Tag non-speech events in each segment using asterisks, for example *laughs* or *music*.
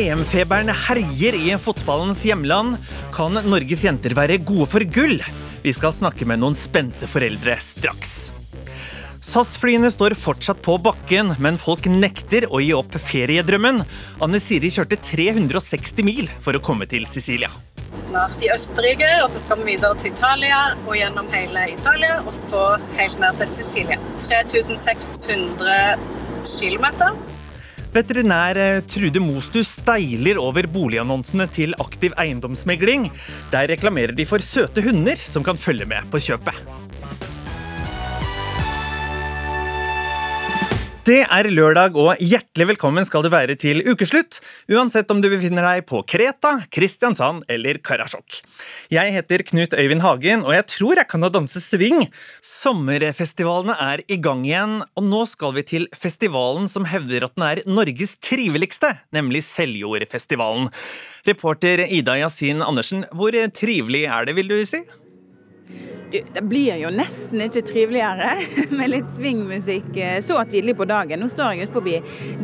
EM-feberen herjer i fotballens hjemland. Kan Norges jenter være gode for gull? Vi skal snakke med noen spente foreldre straks. SAS-flyene står fortsatt på bakken, men folk nekter å gi opp feriedrømmen. Anne Siri kjørte 360 mil for å komme til Sicilia. Snart i Østerrike, og så skal vi videre til Italia og gjennom hele Italia. Og så helt ned til Sicilia. 3600 km. Veterinær eh, Trude Mostu steiler over boligannonsene til Aktiv eiendomsmegling. Der reklamerer de for søte hunder som kan følge med på kjøpet. Det er lørdag, og hjertelig velkommen skal du være til ukeslutt, uansett om du befinner deg på Kreta, Kristiansand eller Karasjok. Jeg heter Knut Øyvind Hagen, og jeg tror jeg kan å danse swing. Sommerfestivalene er i gang igjen, og nå skal vi til festivalen som hevder at den er Norges triveligste, nemlig Seljordfestivalen. Reporter Ida Yasin Andersen, hvor trivelig er det, vil du si? Det blir jo nesten ikke triveligere *laughs* med litt swingmusikk eh, så tidlig på dagen. Nå står jeg ut forbi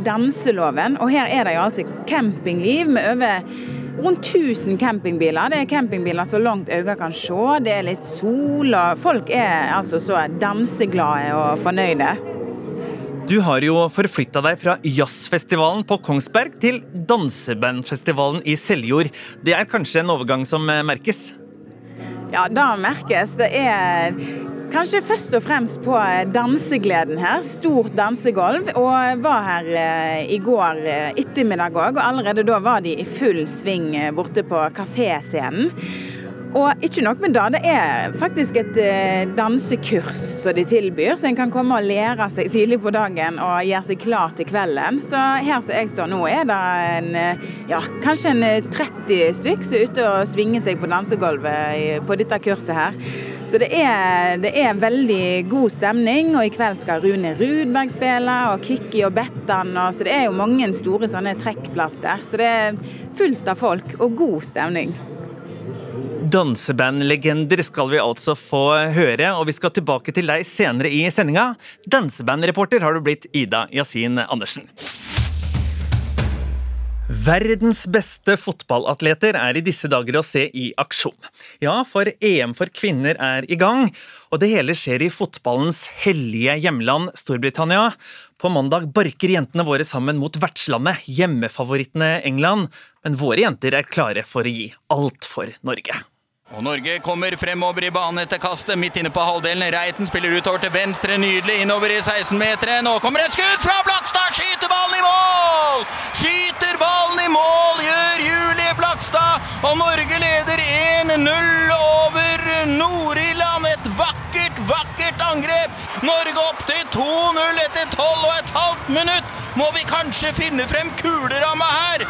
Danseloven, og her er det jo altså campingliv med over rundt 1000 campingbiler. Det er campingbiler så langt øynene kan se. Det er litt sol, og folk er altså så danseglade og fornøyde. Du har jo forflytta deg fra jazzfestivalen på Kongsberg til dansebandfestivalen i Seljord. Det er kanskje en overgang som merkes? Ja, det merkes. Det er kanskje først og fremst på dansegleden her. Stort dansegulv. Og var her eh, i går eh, ettermiddag òg, og allerede da var de i full sving eh, borte på kaféscenen. Og ikke nok med det, det er faktisk et dansekurs som de tilbyr, så en kan komme og lære seg tidlig på dagen og gjøre seg klar til kvelden. Så her som jeg står nå, er det en, ja, kanskje en 30 stykk som er ute og svinger seg på dansegulvet på dette kurset her. Så det er, det er, veldig god stemning, og i kveld skal Rune Rudberg spille, og Kikki og Bettan, og, så det er jo mange store sånne trekkplaster. Så det er fullt av folk og god stemning. Dansebandlegender skal vi altså få høre, og vi skal tilbake til deg senere i sendinga. Dansebandreporter har du blitt Ida Yasin Andersen. Verdens beste fotballatleter er i disse dager å se i aksjon. Ja, for EM for kvinner er i gang, og det hele skjer i fotballens hellige hjemland Storbritannia. På mandag barker jentene våre sammen mot vertslandet, hjemmefavorittene England. Men våre jenter er klare for å gi alt for Norge. Og Norge kommer fremover i banen etter kastet, midt inne på halvdelen. Reiten spiller utover til venstre, nydelig innover i 16-meteren. Nå kommer et skudd fra Blakstad! Skyter ballen i mål! Skyter ballen i mål, gjør Julie Blakstad! Og Norge leder 1-0 over Nord-Irland. Et vakkert, vakkert angrep. Norge opp til 2-0 etter 12 og et halvt minutt. Må vi kanskje finne frem kuleramma her?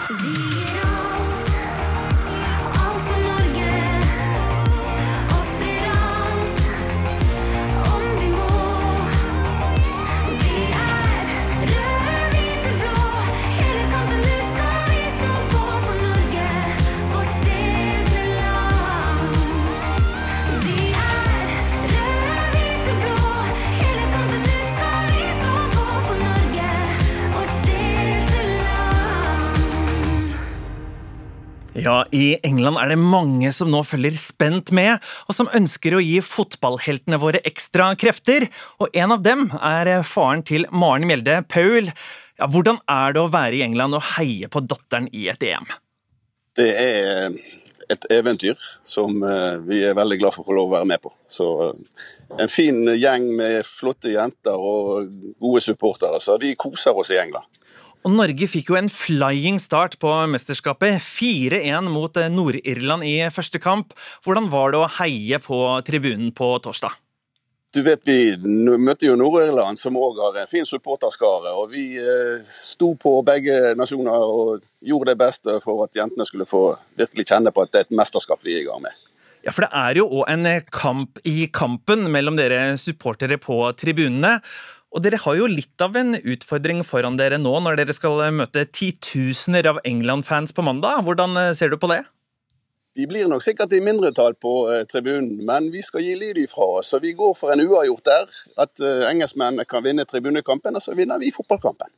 Ja, i England er det mange som nå følger spent med, og som ønsker å gi fotballheltene våre ekstra krefter. Og en av dem er faren til Maren Mjelde, Paul. Ja, hvordan er det å være i England og heie på datteren i et EM? Det er et eventyr som eh, vi er veldig glad for å få lov å være med på. Så eh, En fin gjeng med flotte jenter og gode supportere. Så vi koser oss i England. Og Norge fikk jo en flying start på mesterskapet. 4-1 mot eh, Nord-Irland i første kamp. Hvordan var det å heie på tribunen på torsdag? Du vet, Vi møtte jo Nord-Irland, som òg har en fin supporterskare. og Vi eh, sto på begge nasjoner og gjorde det beste for at jentene skulle få virkelig kjenne på at det er et mesterskap vi er i gang med. Ja, for Det er jo òg en kamp i kampen mellom dere supportere på tribunene. Og dere har jo litt av en utfordring foran dere nå når dere skal møte titusener av England-fans på mandag. Hvordan eh, ser du på det? Vi blir nok sikkert i mindretall på eh, tribunen, men vi skal gi lyd ifra oss. Så vi går for en uavgjort der. At eh, engelskmennene kan vinne tribunekampen, og så vinner vi fotballkampen.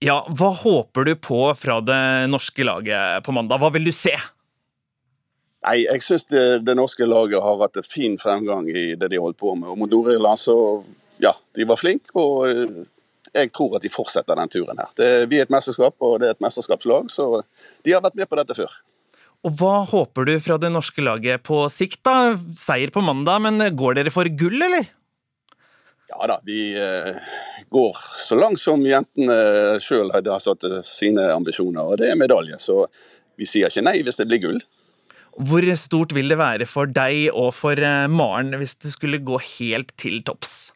Ja, Hva håper du på fra det norske laget på mandag? Hva vil du se? Nei, Jeg syns det, det, norske laget har hatt en fin fremgang i det de holdt på med. Og Mot Nord-Irland så ja, de var flinke, og eh, jeg tror at de fortsetter den turen her. Det, vi er et mesterskap, og det er et mesterskapslag, så de har vært med på dette før. Og Hva håper du fra det norske laget på sikt? da? Seier på mandag, men går dere for gull, eller? Ja da, vi eh, går så langt som jentene sjøl har satt sine ambisjoner, og det er medalje. Så vi sier ikke nei hvis det blir gull. Hvor stort vil det være for deg og for eh, Maren hvis det skulle gå helt til topps?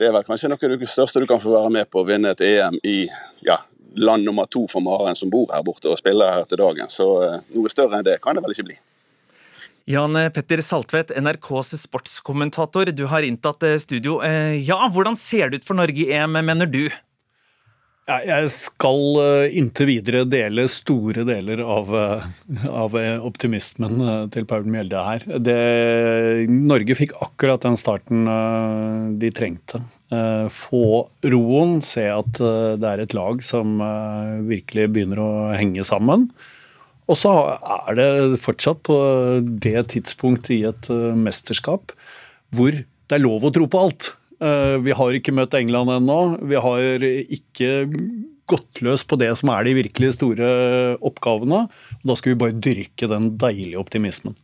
Det er vel kanskje noe av det største du kan få være med på, å vinne et EM i ja, land nummer to for Maren, som bor her borte og spiller her til dagen. Så eh, noe større enn det kan det vel ikke bli. Jan Petter Saltvedt, NRKs sportskommentator, du har inntatt eh, studio. Eh, ja, hvordan ser det ut for Norge i EM, mener du? Jeg skal inntil videre dele store deler av, av optimismen til Paul Mjelde her. Det, Norge fikk akkurat den starten de trengte. Eh, få roen, se at eh, det er et lag som eh, virkelig begynner å henge sammen. Og så er det fortsatt på det tidspunkt i et mesterskap hvor det er lov å tro på alt. Vi har ikke møtt England ennå. Vi har ikke gått løs på det som er de virkelig store oppgavene. Da skal vi bare dyrke den deilige optimismen.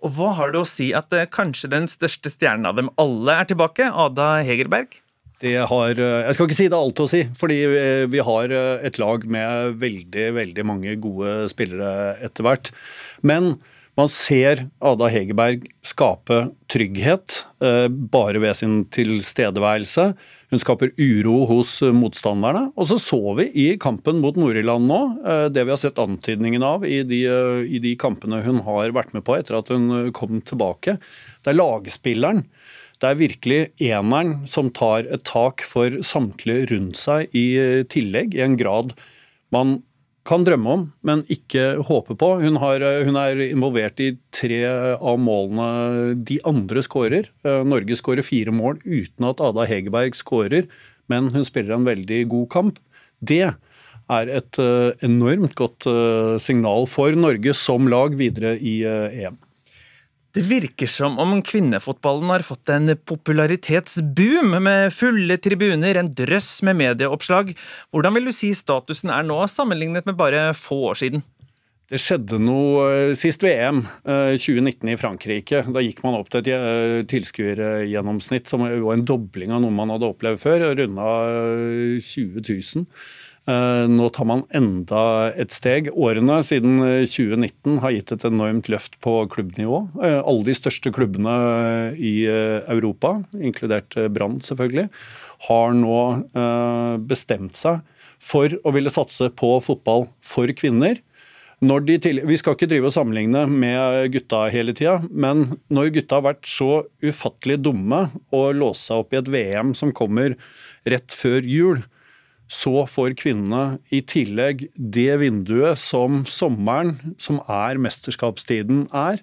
Og hva har det å si at eh, kanskje den største stjernen av dem alle er tilbake, Ada Hegerberg? Det har, eh, jeg skal ikke si det er alt å si, fordi eh, vi har et lag med veldig veldig mange gode spillere etter hvert. Men man ser Ada Hegerberg skape trygghet bare ved sin tilstedeværelse. Hun skaper uro hos motstanderne. Og så så vi i kampen mot Nord-Irland nå, eh, det vi har sett antydningen av i de, eh, i de, kampene hun har vært med på etter at hun eh, kom tilbake. Det er lagspilleren. Det er virkelig eneren som tar et tak for samtlige rundt seg i tillegg, i en grad man kan drømme om, men ikke håpe på. Hun, har, hun, er involvert i tre av målene de andre skårer. Eh, Norge skårer fire mål uten at Ada Hegerberg skårer, men hun spiller en veldig god kamp. Det er et eh, enormt godt eh, signal for Norge som lag videre i EM. Det virker som om kvinnefotballen har fått en popularitetsboom, med fulle tribuner, en drøss med medieoppslag. Hvordan vil du si statusen er nå, sammenlignet med bare få år siden? Det skjedde noe eh, sist VM, 2019 eh, i Frankrike. Da gikk man opp til et eh, tilskuergjennomsnitt som var en dobling av noe man hadde opplevd før, runda 20 000. Eh, nå tar man enda et steg. Årene siden 2019 eh, har gitt et enormt løft på klubbnivå. Eh, alle de største klubbene i Europa, inkludert Brann selvfølgelig, har nå bestemt seg for å ville satse på fotball for kvinner. Til, vi skal ikke drive og sammenligne med gutta hele tida, men når gutta har vært så ufattelig dumme og låst seg opp i et VM som kommer rett før jul, så får kvinnene i tillegg det vinduet som sommeren, som er mesterskapstiden, er.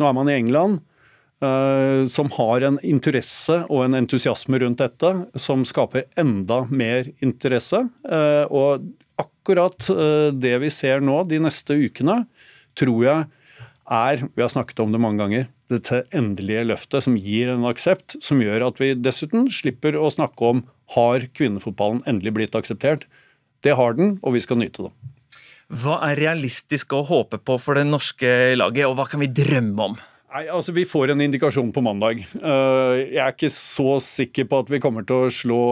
Nå er man i England, uh, som har en interesse og en entusiasme rundt dette, som skaper enda mer interesse. Uh, og akkurat uh, det vi ser nå de neste ukene, tror jeg er, vi har snakket om det mange ganger, dette endelige løftet som gir en aksept, som gjør at vi dessuten slipper å snakke om har kvinnefotballen endelig blitt akseptert. Det har den, og vi skal nyte det. Hva er realistisk å håpe på for det norske laget, og hva kan vi drømme om? Nei, altså Vi får en indikasjon på mandag. Eh, jeg er ikke så sikker på at vi kommer til å slå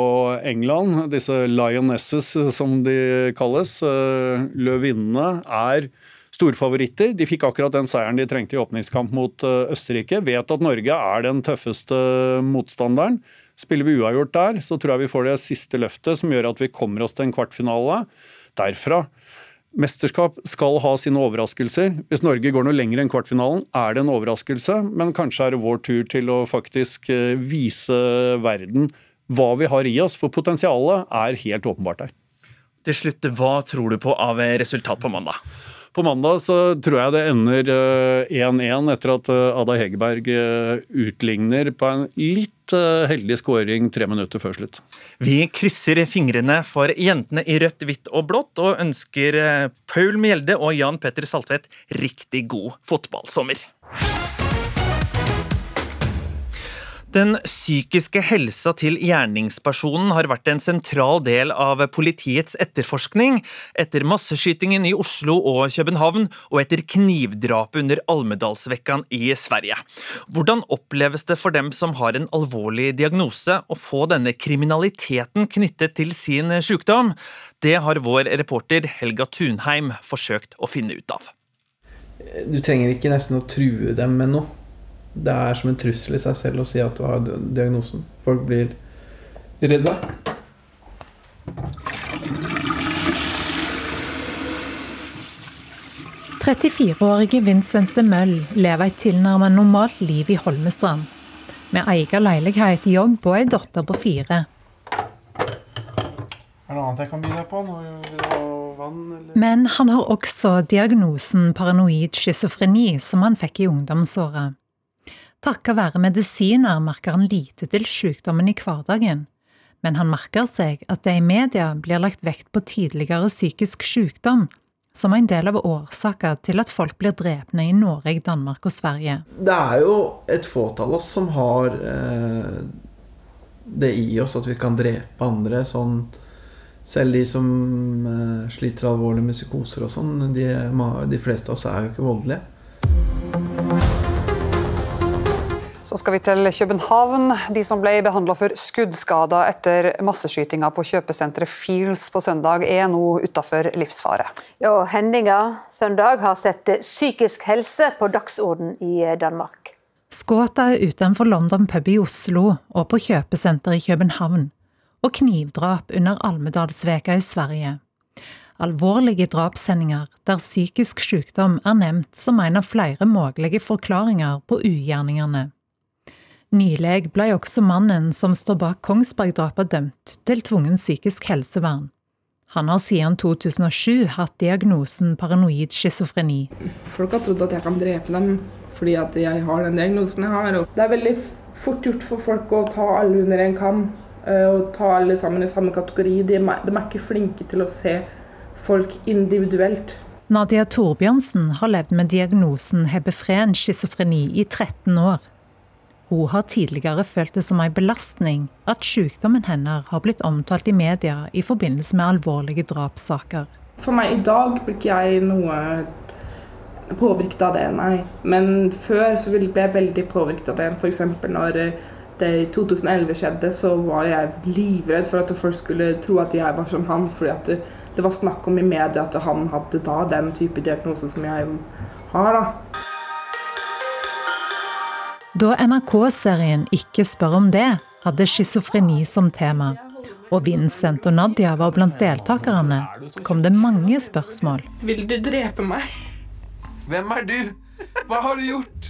England. Disse lionesses, som de kalles. Eh, løvinnene er storfavoritter. De fikk akkurat den seieren de trengte i åpningskamp mot eh, Østerrike. Vet at Norge er den tøffeste motstanderen. Spiller vi uavgjort der, så tror jeg vi får det siste løftet som gjør at vi kommer oss til en kvartfinale derfra. Mesterskap skal ha sine overraskelser. Hvis Norge går noe lenger enn kvartfinalen, er det en overraskelse, men kanskje er det vår tur til å faktisk eh, vise verden hva vi har i oss, for potensialet er helt åpenbart der. Til slutt, hva tror du på av resultat på mandag? På mandag så tror jeg det ender 1-1 eh, etter at eh, Ada Hegerberg eh, utligner på en litt heldig skåring tre minutter før slutt. Vi krysser fingrene for jentene i rødt, hvitt og blått, og ønsker Paul Mjelde og Jan Petter Saltvedt riktig god fotballsommer. Den psykiske helsa til gjerningspersonen har vært en sentral del av politiets etterforskning etter masseskytingen i Oslo og København og etter knivdrapet under Almedalsvekkan i Sverige. Hvordan oppleves det for dem som har en alvorlig diagnose å få denne kriminaliteten knyttet til sin sykdom? Det har vår reporter Helga Tunheim forsøkt å finne ut av. Du trenger ikke nesten å true dem med noe det er som en trussel i seg selv å si at du har diagnosen. Folk blir redde. «34-årige Vincent de Møll lever et tilnærmet normalt liv i Holmestrand. Med egen leilighet, jobb og ei datter på fire. Er det noe annet jeg kan by deg på? Vann, Men han har også diagnosen paranoid schizofreni, som han fikk i ungdomsåret. Takket være medisiner merker han lite til sykdommen i hverdagen, men han merker seg at det i media blir lagt vekt på tidligere psykisk sykdom som en del av årsaker til at folk blir drepne i Norge, Danmark og Sverige. Det er jo et fåtall oss som har eh, det i oss at vi kan drepe andre. sånn selv de som eh, sliter alvorlig med psykoser og sånn, de, de fleste av oss er jo ikke voldelige. Så skal vi til København. De som ble behandla for skuddskader etter masseskytinga på kjøpesenteret Fields på søndag, er nå utafor livsfare. Ja, Hendinga søndag har sett psykisk helse på dagsorden i Danmark. Skuddene er utenfor London pub i Oslo og på kjøpesenteret i København. Og knivdrap under Almedalsveka i Sverige. Alvorlige drapshendinger der psykisk sykdom er nevnt som en av flere mulige forklaringer på ugjerningene. Nylig ble også mannen som står bak Kongsberg-drapet dømt til tvungen psykisk helsevern. Han har siden 2007 hatt diagnosen paranoid schizofreni. Folk har trodd at jeg kan drepe dem fordi at jeg har den diagnosen jeg har. Det er veldig fort gjort for folk å ta alle under en kam eh, og ta alle sammen i samme kategori. De er, de er ikke flinke til å se folk individuelt. Nadia Torbjørnsen har levd med diagnosen hebefren schizofreni i 13 år. Hun har tidligere følt det som en belastning at sykdommen hennes har blitt omtalt i media i forbindelse med alvorlige drapssaker. For meg i dag blir ikke jeg noe påvirket av det, nei. Men før så ble jeg veldig påvirket av det. F.eks. når det i 2011 skjedde, så var jeg livredd for at folk skulle tro at jeg var som han. fordi at det, det var snakk om i media at han hadde da den type diagnose som jeg har. da. Da NRK-serien Ikke spør om det hadde schizofreni som tema, og Vincent og Nadia var blant deltakerne, kom det mange spørsmål. Vil du drepe meg? Hvem er du? Hva har du gjort?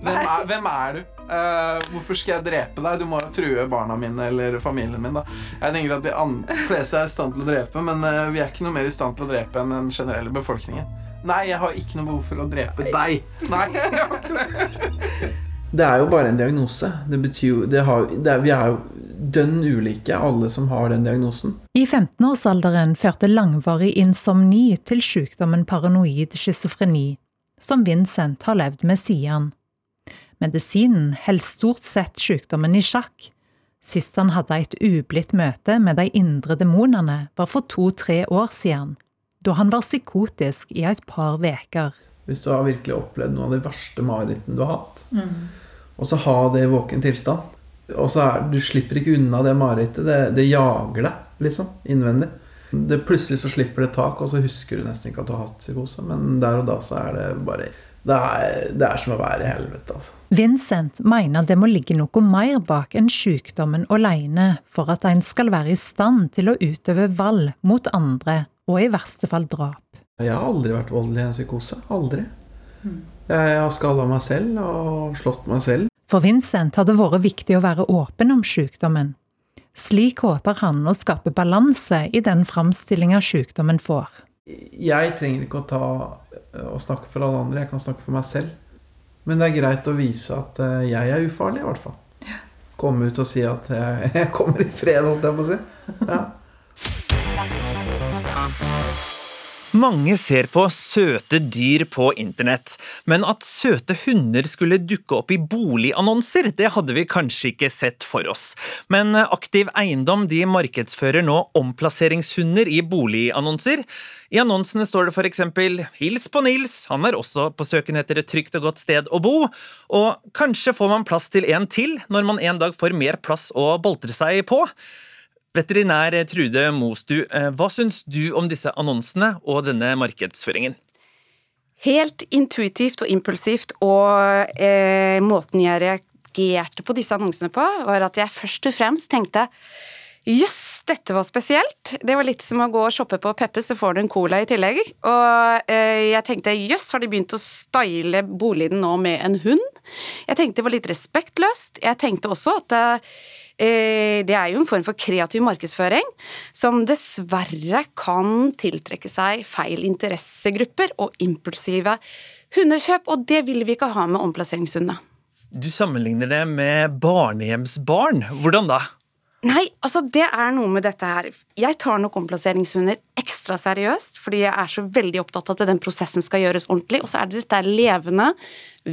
Hvem er, hvem er du? Uh, hvorfor skal jeg drepe deg? Du må jo true barna mine eller familien min. da. Jeg tenker at De fleste er i stand til å drepe, men uh, vi er ikke noe mer i stand til å drepe enn den generelle befolkningen. Nei, jeg har ikke noe behov for å drepe deg. Nei, jeg har ikke det. Det er jo bare en diagnose. Det betyr jo, det har, det vi er jo dønn ulike, alle som har den diagnosen. I 15-årsalderen førte langvarig insomni til sykdommen paranoid schizofreni, som Vincent har levd med siden. Medisinen holder stort sett sykdommen i sjakk. Sist han hadde et ublidt møte med de indre demonene, var for to-tre år siden, da han var psykotisk i et par uker. Hvis du har virkelig opplevd noen av de verste marerittene du har hatt, mm. Og så ha det i våken tilstand Og så er Du slipper ikke unna det marerittet. Det, det, jager deg, liksom, innvendig. Det, plutselig så slipper det tak, og så husker du nesten ikke at du har hatt psykose. Men der og da så er det bare det er, det er, som å være i helvete, altså. Vincent mener det må ligge noe mer bak enn sykdommen alene for at en skal være i stand til å utøve vold mot andre, og i verste fall drap. Jeg har aldri vært voldelig i en psykose. Aldri. Jeg har skalla meg selv og slått meg selv. For Vincent har det vært viktig å være åpen om sykdommen. Slik håper han å skape balanse i den framstillinga sykdommen får. Jeg trenger ikke å ta og snakke for alle andre, jeg kan snakke for meg selv. Men det er greit å vise at eh, jeg er ufarlig, i hvert fall. komme ut og si at jeg, *laughs* jeg kommer i fred, holdt jeg på å si. Ja. *laughs* Mange ser på søte dyr på internett, men at søte hunder skulle dukke opp i boligannonser, det hadde vi kanskje ikke sett for oss. Men Aktiv Eiendom de markedsfører nå omplasseringshunder i boligannonser. I annonsene står det f.eks.: Hils på Nils, han er også på søken etter et trygt og godt sted å bo. Og kanskje får man plass til en til når man en dag får mer plass å boltre seg på. Veterinær Trude Mostu, eh, hva syns du om disse annonsene og denne markedsføringen? Helt intuitivt og impulsivt, og eh, måten jeg reagerte på disse annonsene på, var at jeg først og fremst tenkte Jøss, dette var spesielt. Det var litt som å gå og shoppe på Peppe, så får du en cola i tillegg. Og eh, jeg tenkte jøss, har de begynt å style boligen nå med en hund? Jeg tenkte det var litt respektløst. Jeg tenkte også at eh, det er jo en form for kreativ markedsføring som dessverre kan tiltrekke seg feil interessegrupper og impulsive hundekjøp, og det vil vi ikke ha med omplasseringshundene. Du sammenligner det med barnehjemsbarn. Hvordan da? Nei, altså det er noe med dette her. Jeg tar nok omplasseringshunder ekstra seriøst, fordi jeg er så veldig opptatt av at den prosessen skal gjøres ordentlig. Og så er det dette levende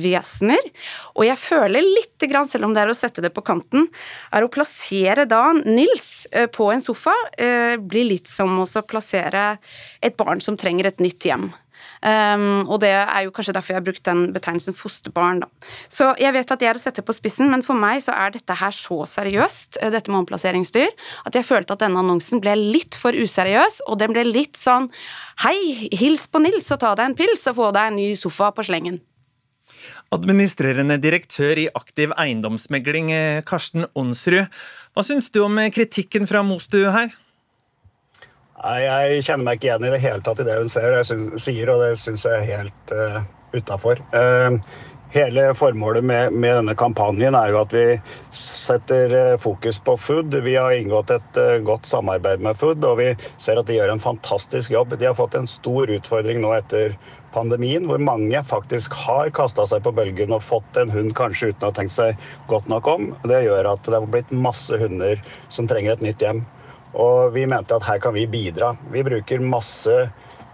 vesener. Og jeg føler litt, selv om det er å sette det på kanten, er å plassere da Nils eh, på en sofa eh, blir litt som å plassere et barn som trenger et nytt hjem. Um, og det er jo kanskje derfor jeg har brukt den betegnelsen fosterbarn, da. Så jeg vet at det er å sette på spissen, men for meg så er dette her så seriøst, eh, dette med omplasseringsdyr, at jeg følte at denne annonsen ble litt for useriøs, og den ble litt sånn Hei, hils på Nils og ta deg en pils og få deg en ny sofa på slengen. Administrerende direktør i Aktiv eiendomsmegling, eh, Karsten Onsrud. Hva syns du om kritikken fra Mostu her? Nei, Jeg kjenner meg ikke igjen i det hele tatt i det hun ser, jeg synes, sier, og det syns jeg er helt uh, utafor. Uh, hele formålet med, med, denne kampanjen er jo at vi setter uh, fokus på Food. Vi har inngått et uh, godt samarbeid med Food, og vi ser at de gjør en fantastisk jobb. De har fått en stor utfordring nå etter pandemien, hvor mange faktisk har kasta seg på bølgen og fått en hund kanskje uten å ha tenkt seg godt nok om. Det gjør at det har blitt masse hunder som trenger et nytt hjem. Og vi mente at her kan vi bidra. Vi bruker masse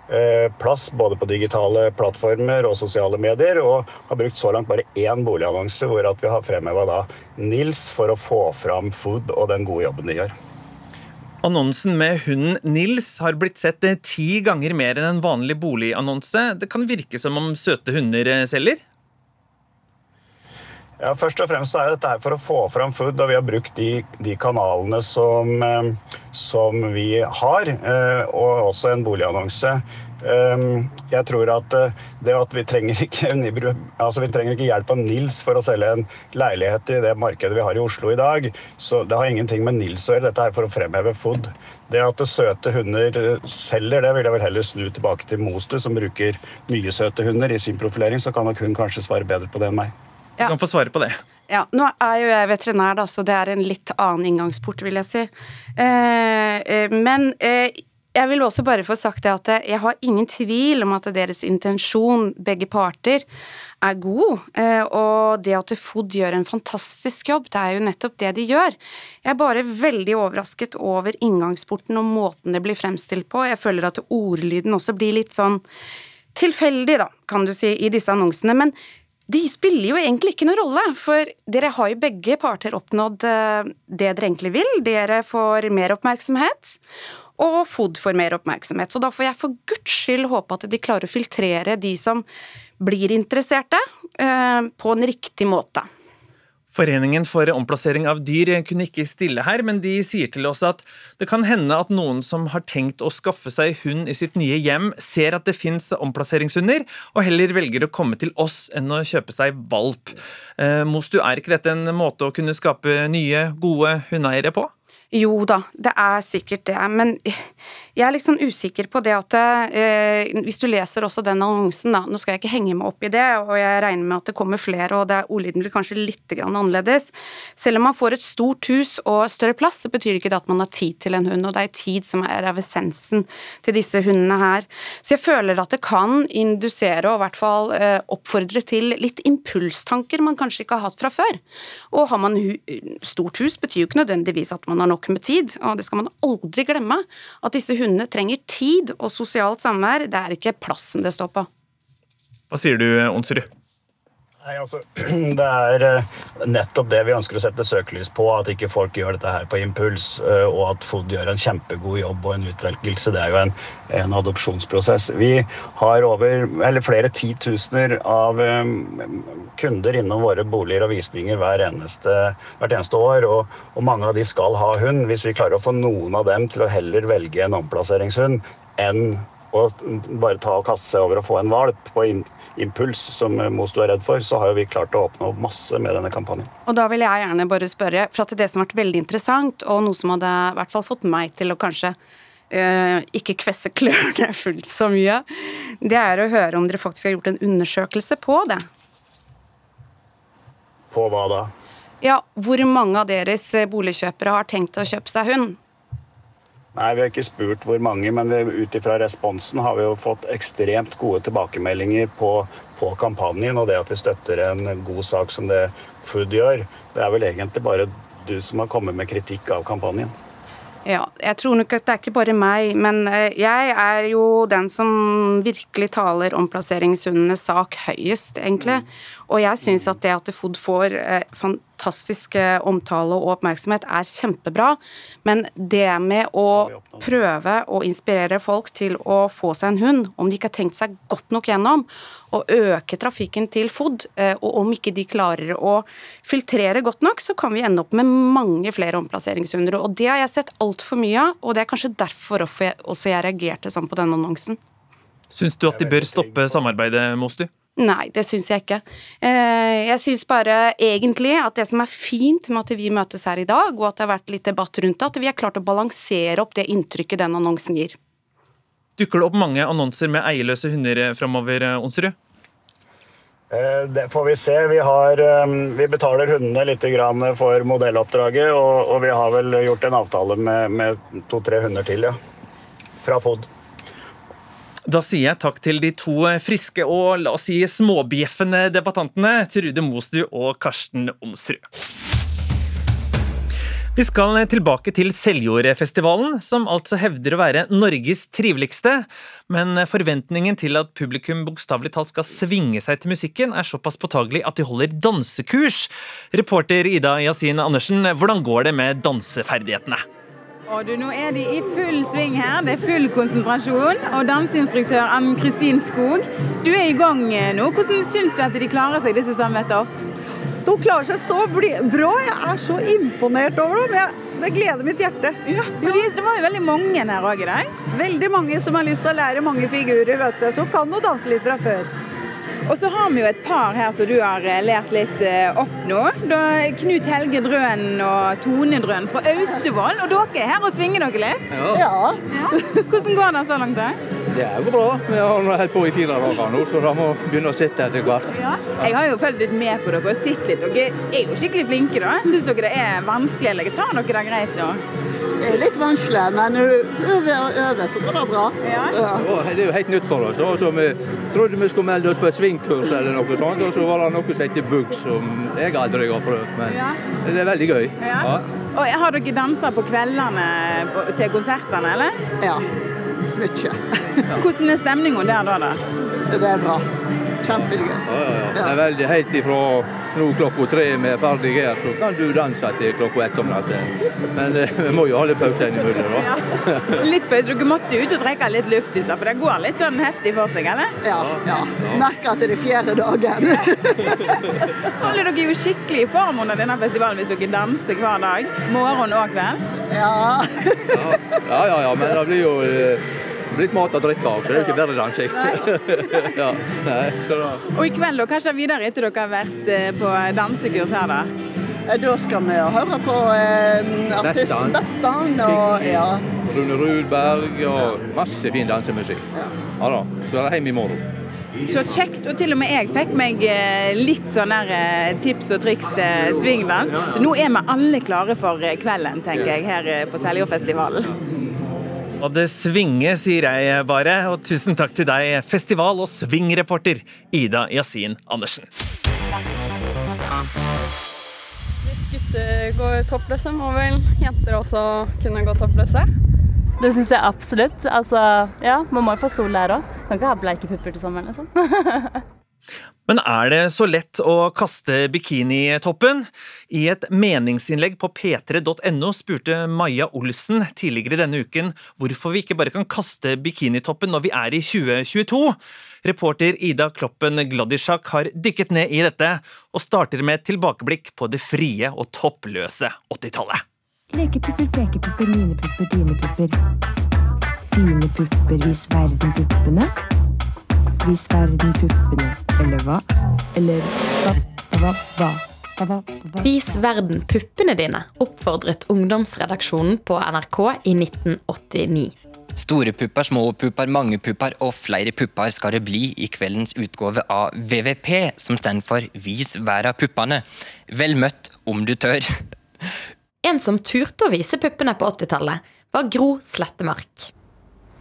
eh, plass både på digitale plattformer og sosiale medier, og har brukt så langt bare én boligannonse hvor vi har fremheva Nils for å få fram Food og den gode jobben de gjør. Annonsen med hunden Nils har blitt sett eh, ti ganger mer enn en vanlig boligannonse. Det kan virke som om søte hunder eh, selger? Ja, Først og fremst er dette her for å få fram food, og vi har brukt de, de kanalene som, eh, som, vi har, eh, og også en boligannonse. Eh, jeg tror at det at vi trenger *laughs* ikke, altså vi trenger ikke hjelp av Nils for å selge en leilighet i det markedet vi har i Oslo i dag. Så det har ingenting med Nils å gjøre. Dette er for å fremheve food. Det at søte hunder selger, det vil jeg vel heller snu tilbake til Mostu, som bruker mye søte hunder i sin profilering. Så kan nok hun kanskje svare bedre på det enn meg. Du kan få svare på det. Ja, Nå er jo jeg veterinær, da, så det er en litt annen inngangsport, vil jeg si. Eh, eh, men eh, jeg vil også bare få sagt det at jeg har ingen tvil om at deres intensjon, begge parter, er god. Eh, og det at FOD gjør en fantastisk jobb, det er jo nettopp det de gjør. Jeg er bare veldig overrasket over inngangsporten og måten det blir fremstilt på. Jeg føler at ordlyden også blir litt sånn tilfeldig, da, kan du si, i disse annonsene. Men de spiller jo egentlig ikke noen rolle, for dere har jo begge parter oppnådd eh, det dere egentlig vil. Dere får mer oppmerksomhet, og FOD får mer oppmerksomhet. Så da får jeg for guds skyld håpe at de klarer å filtrere de som blir interesserte, eh, på en riktig måte. Foreningen for omplassering av dyr kunne ikke stille her, men de sier til oss at det kan hende at noen som har tenkt å skaffe seg hund i sitt nye hjem, ser at det fins omplasseringshunder, og heller velger å komme til oss enn å kjøpe seg valp. Eh, Mostu, er ikke dette en måte å kunne skape nye, gode hundeeiere på? Jo da, det er sikkert det, men jeg er litt sånn usikker på det at eh, Hvis du leser også den annonsen, da, nå skal jeg ikke henge meg opp i det, og jeg regner med at det kommer flere, og det ordlyden blir kanskje litt annerledes. Selv om man får et stort hus og større plass, så betyr ikke det at man har tid til en hund, og det er tid som er av essensen til disse hundene her. Så jeg føler at det kan indusere, og i hvert fall eh, oppfordre til litt impulstanker man kanskje ikke har hatt fra før. Og har man hu stort hus, betyr jo ikke nødvendigvis at man har nok med tid, og det skal man aldri glemme. At disse hundene trenger tid og sosialt samvær. Det er ikke plassen det står på. Hva sier du, Onsrud? Nei, altså, *clears throat* Det er eh, nettopp det vi ønsker å sette søkelys på. At ikke folk gjør dette her på impuls. Eh, og at FOD gjør en kjempegod jobb og en utvelgelse. Det er jo en, en adopsjonsprosess. Vi har over, eller flere titusener av um, kunder innom våre boliger og visninger hver eneste, hvert eneste år. Og, og, mange av de skal ha hund. Hvis vi klarer å få noen av dem til å heller velge en omplasseringshund enn å bare ta og kaste seg over og få en valp på impuls, som Mosto er redd for, så har jo vi klart å oppnå masse med denne kampanjen. Og da vil jeg gjerne bare spørre, for at det som har vært veldig interessant, og noe som hadde i hvert fall fått meg til å kanskje Uh, ikke kvesse *laughs* klørne fullt så mye, det er å høre om dere faktisk har gjort en undersøkelse på det. På hva da? Ja, Hvor mange av deres boligkjøpere har tenkt å kjøpe seg hund? Nei, Vi har ikke spurt hvor mange, men ut ifra responsen har vi jo fått ekstremt gode tilbakemeldinger på, på, kampanjen. Og det at vi støtter en god sak som det Food gjør, det er vel egentlig bare du som har kommet med kritikk av kampanjen. Ja, jeg tror nok at det er ikke bare meg, men eh, jeg er jo den som virkelig taler om plasseringshundenes sak høyest, egentlig. Og jeg syns at det at FOD får eh, fantastisk omtale og oppmerksomhet, er kjempebra. Men det med å prøve å inspirere folk til å få seg en hund, om de ikke har tenkt seg godt nok gjennom, og øke trafikken til FOD, eh, og om ikke de klarer å filtrere godt nok, så kan vi ende opp med mange flere omplasseringshunder. Og det har jeg sett altfor mye av, og det er kanskje derfor også jeg reagerte sånn på denne annonsen. Syns du at de bør stoppe samarbeidet, Mostu? Nei, det syns jeg ikke. Eh, jeg syns bare egentlig at det som er fint med at vi møtes her i dag, og at det har vært litt debatt rundt det, at vi har klart å balansere opp det inntrykket den annonsen gir. Dukker det opp mange annonser med eierløse hunder framover, Onsrud? Eh, det får vi se. Vi, har, vi betaler hundene litt for modelloppdraget, og, og, vi har vel gjort en avtale med, med to-tre hunder til, ja. Fra FOD. Da sier jeg takk til de to friske og la oss si småbjeffende debattantene, Trude Mostu og Karsten Onsrud. Vi skal tilbake til Seljordfestivalen, som altså hevder å være Norges triveligste. Men forventningen til at publikum bokstavelig talt skal svinge seg til musikken, er såpass påtagelig at de holder dansekurs. Reporter Ida Yasin Andersen, hvordan går det med danseferdighetene? Og du, Nå er de i full sving her. Det er full konsentrasjon. Og danseinstruktør Ann Kristin Skog, du er i gang eh, nå. Hvordan syns du at de klarer seg, disse som møtte opp? De klarer seg så bra. Jeg er så imponert over dem. det gleder mitt hjerte. Ja, fordi Det var jo veldig mange her òg i dag. Veldig mange som har lyst til å lære mange figurer, vet du. Som kan å danse litt fra før. Og så har vi jo et par her som du har eh, lært litt eh, opp nå. Da Knut Helge Drøen og Tone Drøen fra Austevoll. Og dere er her og svinger dere litt? Ja. ja. ja. *laughs* Hvordan går det så langt? da? Det er jo bra. Vi har holdt på i fire dager nå, så da må vi begynne å sitte etter hvert. Ja. Jeg har jo fulgt litt med på dere og sett litt. Dere er jo skikkelig flinke, da. Syns dere det er vanskelig, eller tar dere det greit nå? Det er litt vanskelig, men øver og øve, så går det bra. Ja. Ja. Det er jo helt nytt for oss. Altså, vi trodde vi skulle melde oss på svingkurs eller noe sånt, og så var det noe som heter bugg, som jeg aldri har prøvd. Men ja. det er veldig gøy. Og Har dere dansa på kveldene til konsertene, eller? Ja. Mye. Hvordan er stemninga der da? da? Det er bra. Kjempegøy. Ja, ja, ja. Veldig helt ifra nå klokka tre vi er ferdige her, så kan du danse til klokka ett om natten. Men eh, vi må jo ha litt pause innimellom, da. Ja. Litt pause. Dere måtte ut og trekke litt luft i stad, for det går litt sånn heftig for seg, eller? Ja. ja. Merker at det er fjerde dagen. *laughs* Holder dere jo skikkelig i form under denne festivalen hvis dere danser hver dag? Morgen og kveld? Ja. ja, ja, ja, men det blir jo eh, litt mat og drikke òg, så det er jo ikke bare dansing. *laughs* ja, og i kveld, og kanskje videre etter dere har vært eh, på dansekurs her, da? Da skal vi høre på eh, artisten Bettan og ja. Rune Rudberg og masse fin dansemusikk. Ja da. Så er det hjem i morgen. Så kjekt. Og til og med jeg fikk meg eh, litt sånn der eh, tips og triks til swingdans. Så nå er vi alle klare for eh, kvelden, tenker jeg, her eh, på Seljordfestivalen. Og det svinger, sier jeg bare. Og tusen takk til deg, festival- og swingreporter Ida Yasin Andersen. Hvis gutter går toppløse, må vel jenter også kunne gå toppløse? Det syns jeg absolutt. Altså, ja, man må jo få sol der òg. Kan ikke ha bleike pupper til sommeren, liksom. *laughs* Men er det så lett å kaste bikinitoppen? I et meningsinnlegg på p3.no spurte Maja Olsen tidligere denne uken hvorfor vi ikke bare kan kaste bikinitoppen når vi er i 2022. Reporter Ida Kloppen Gladisjak har dykket ned i dette, og starter med et tilbakeblikk på det frie og toppløse 80-tallet. Lekepupper, pekepupper, mine pupper, dine. Fine pupper, vis verden puppene. Vis verden puppene. Eller hva? Eller hva? Hva? Hva? hva, hva, hva? Vis verden puppene dine, oppfordret ungdomsredaksjonen på NRK i 1989. Store pupper, små pupper, mange pupper og flere pupper skal det bli i kveldens utgave av VVP, som står for Vis verda puppene. Vel møtt om du tør. *laughs* En som turte å vise puppene på 80-tallet, var Gro Slettemark.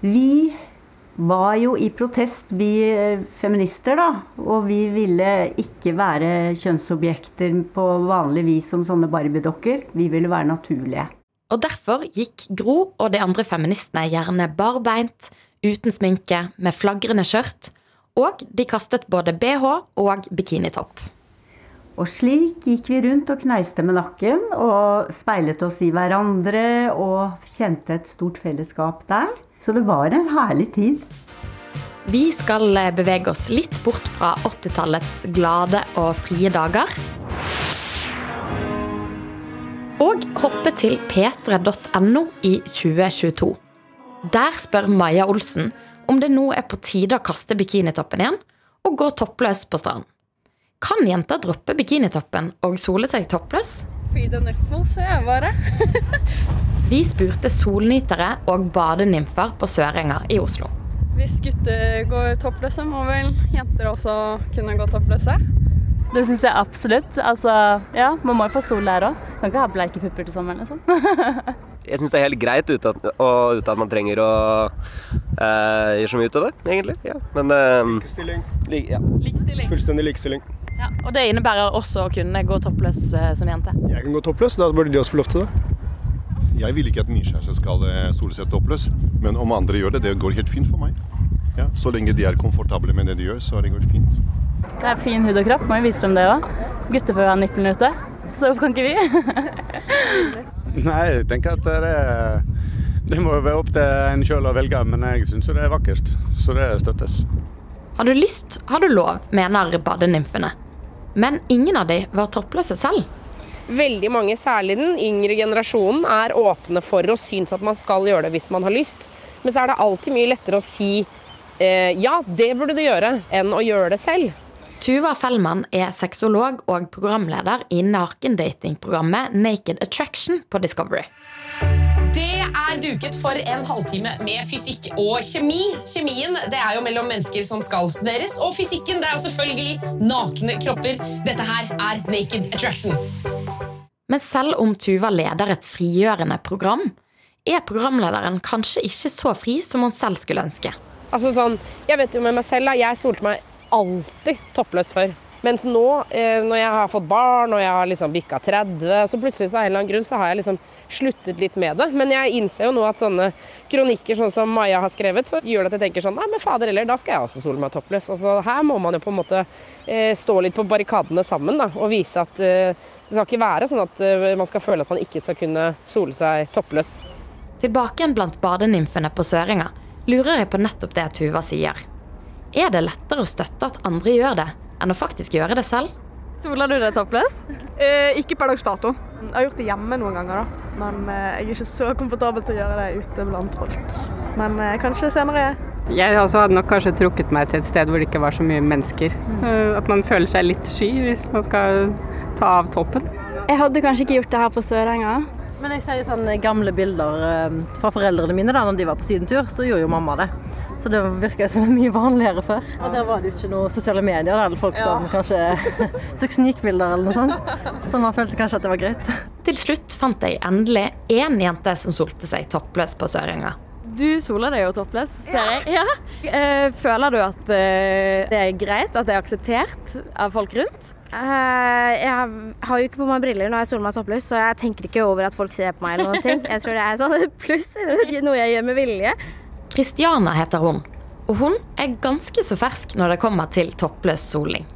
Vi var jo i protest, vi eh, feminister, da. Og vi ville ikke være kjønnsobjekter på vanlig vis som sånne barbiedokker. Vi ville være naturlige. Og derfor gikk Gro og de andre feministene gjerne barbeint, uten sminke, med flagrende skjørt, og de kastet både bh og bikinitopp. Og slik gikk vi rundt og kneiste med nakken og speilet oss i hverandre og kjente et stort fellesskap der. Så det var en herlig tid. Vi skal bevege oss litt bort fra 80-tallets glade og frie dager. Og hoppe til p3.no i 2022. Der spør Maja Olsen om det nå er på tide å kaste bikinitoppen igjen og gå toppløs på stranden. Kan jenter droppe bikinitoppen og sole seg toppløs? Frida Nipples, jeg bare. *laughs* Vi spurte solnytere og badenymfer på Sørenga i Oslo. Hvis gutter går toppløse, må vel jenter også kunne gå toppløse? Det syns jeg absolutt. Altså, ja, man må jo få sol der òg. Kan ikke ha bleike pupper til sommeren, liksom. *laughs* Jeg syns det er helt greit uten at, og, uten at man trenger å uh, gjøre så mye ut av det, egentlig. Ja. Men uh, Likestilling. Li, ja. Likestilling. Fullstendig likestilling. Ja, og det innebærer også å kunne gå toppløs eh, som jente. Jeg kan gå toppløs, da burde de også få lov til det. Jeg vil ikke at min kjæreste skal stort sett seg toppløs, men om andre gjør det, det går helt fint for meg. Ja, så lenge de er komfortable med det de gjør, så det går fint. Det er fin hud og kropp, må jo vise dem det òg. Gutter får jo ha nipplene ute, så hvorfor kan ikke vi? *laughs* Nei, jeg tenker at det, det må jo være opp til en sjøl å velge, men jeg syns jo det er vakkert, så det støttes. Har du lyst, har du lov, mener badenymfene. Men ingen av de var toppløse selv. Veldig mange, særlig den yngre generasjonen, er åpne for og syns at man skal gjøre det hvis man har lyst. Men så er det alltid mye lettere å si eh, ja, det burde du gjøre, enn å gjøre det selv. Tuva Fellmann er sexolog og programleder i nakendatingprogrammet Naked Attraction på Discovery. Er duket for en halvtime med fysikk og kjemi. Kjemien det er jo mellom mennesker som skal studeres, og fysikken det er jo selvfølgelig nakne kropper. Dette her er Naked Attraction. Men selv om Tuva leder et frigjørende program, er programlederen kanskje ikke så fri som hun selv skulle ønske. Altså sånn, Jeg vet jo med meg selv, da, jeg solte meg alltid toppløs før. Mens nå, eh, når jeg har fått barn og jeg har liksom bikka 30, så plutselig så av en eller annen grunn så har jeg liksom sluttet litt med det. Men jeg innser jo nå at sånne kronikker sånn som Maja har skrevet, så gjør det at jeg tenker sånn Nei, men fader heller, da skal jeg også sole meg toppløs. Altså her må man jo på en måte eh, stå litt på barrikadene sammen da, og vise at eh, det skal ikke være sånn at man skal føle at man ikke skal kunne sole seg toppløs. Tilbake igjen blant badenymfene på Søringa lurer jeg på nettopp det Tuva sier. Er det lettere å støtte at andre gjør det, enn å faktisk gjøre det selv? Soler du deg toppløs? Eh, ikke per dags dato. Jeg har gjort det hjemme noen ganger, da. Men eh, jeg er ikke så komfortabel til å gjøre det ute blant folk. Men eh, kanskje senere. Jeg også hadde nok kanskje trukket meg til et sted hvor det ikke var så mye mennesker. Mm. At man føler seg litt sky hvis man skal ta av toppen. Jeg hadde kanskje ikke gjort det her på Sørenga. Men jeg ser jo sånne gamle bilder eh, fra foreldrene mine da når de var på sydentur, så gjorde jo mamma det. Så det virker som det er mye vanligere før. Og der var det jo ikke noe sosiale medier der, eller folk som kanskje *laughs* tok snikbilder eller noe sånt. Så man følte kanskje at det var greit. Til slutt fant jeg endelig én jente som solte seg toppløs på Sørenga. Du soler deg jo toppløs, ser jeg. Ja. Eh, Føler du at eh, det er greit, at det er akseptert av folk rundt? Eh, jeg har jo ikke på meg briller når jeg soler meg toppløs, så jeg tenker ikke over at folk ser på meg eller noen ting. Jeg tror det er sånn *laughs* pluss noe jeg gjør med vilje. Kristiana heter hun, og hun er ganske så fersk når det kommer til toppløs soling.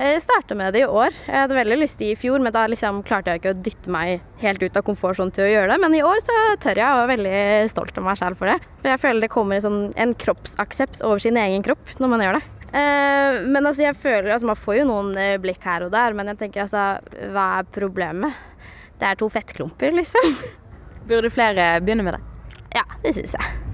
Jeg starta med det i år. Jeg hadde veldig lyst til i fjor, men da liksom klarte jeg ikke å dytte meg helt ut av komfortsonen til å gjøre det. Men i år så tør jeg og er veldig stolt av meg selv for det. For jeg føler det kommer en, sånn, en kroppsaksept over sin egen kropp når man gjør det. Eh, men altså, jeg føler altså, Man får jo noen eh, blikk her og der, men jeg tenker altså Hva er problemet? Det er to fettklumper, liksom. Burde flere begynne med det? Ja, det syns jeg.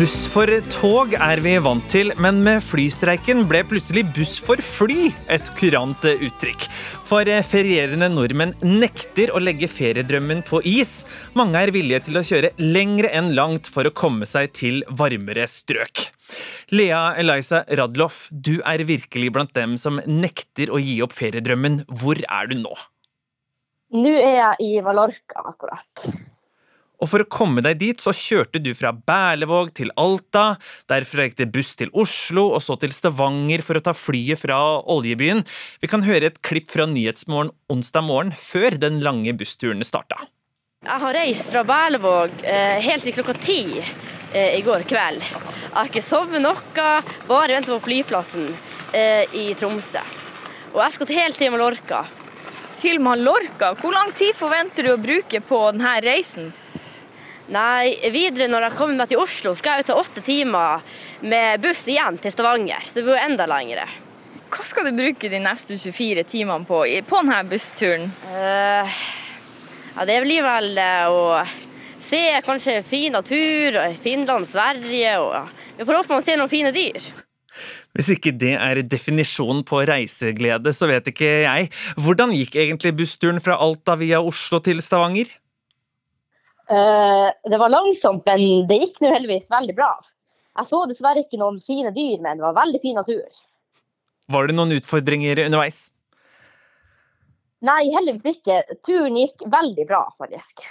Buss for tog er vi vant til, men med flystreiken ble plutselig buss for fly et kurant uttrykk. For ferierende nordmenn nekter å legge feriedrømmen på is. Mange er villige til å kjøre lengre enn langt for å komme seg til varmere strøk. Lea Eliza Radloff, du er virkelig blant dem som nekter å gi opp feriedrømmen. Hvor er du nå? Nå er jeg i Mallorca akkurat. Og for å komme deg dit, så kjørte du fra Berlevåg til Alta. Derfra gikk det buss til Oslo, og så til Stavanger for å ta flyet fra oljebyen. Vi kan høre et klipp fra Nyhetsmorgen onsdag morgen, før den lange bussturen starta. Jeg har reist fra Berlevåg eh, helt til klokka ti eh, i går kveld. Jeg har ikke sovet noe, bare ventet på flyplassen eh, i Tromsø. Og jeg skal helt til Mallorca. Til Mallorca? Hvor lang tid forventer du å bruke på denne reisen? Nei, videre når jeg kommer meg til Oslo, skal jeg jo ta åtte timer med buss igjen til Stavanger. Så det blir jo enda lengre. Hva skal du bruke de neste 24 timene på på denne bussturen? Uh, ja, det blir vel uh, å se kanskje fin natur, og Finland, Sverige og ja. Vi får håpe man ser noen fine dyr. Hvis ikke det er definisjonen på reiseglede, så vet ikke jeg. Hvordan gikk egentlig bussturen fra Alta via Oslo til Stavanger? Uh, det var langsomt, men det gikk nå heldigvis veldig bra. Jeg så dessverre ikke noen fine dyr, men det var veldig fin natur. Var det noen utfordringer underveis? Nei, heldigvis ikke. Turen gikk veldig bra, faktisk.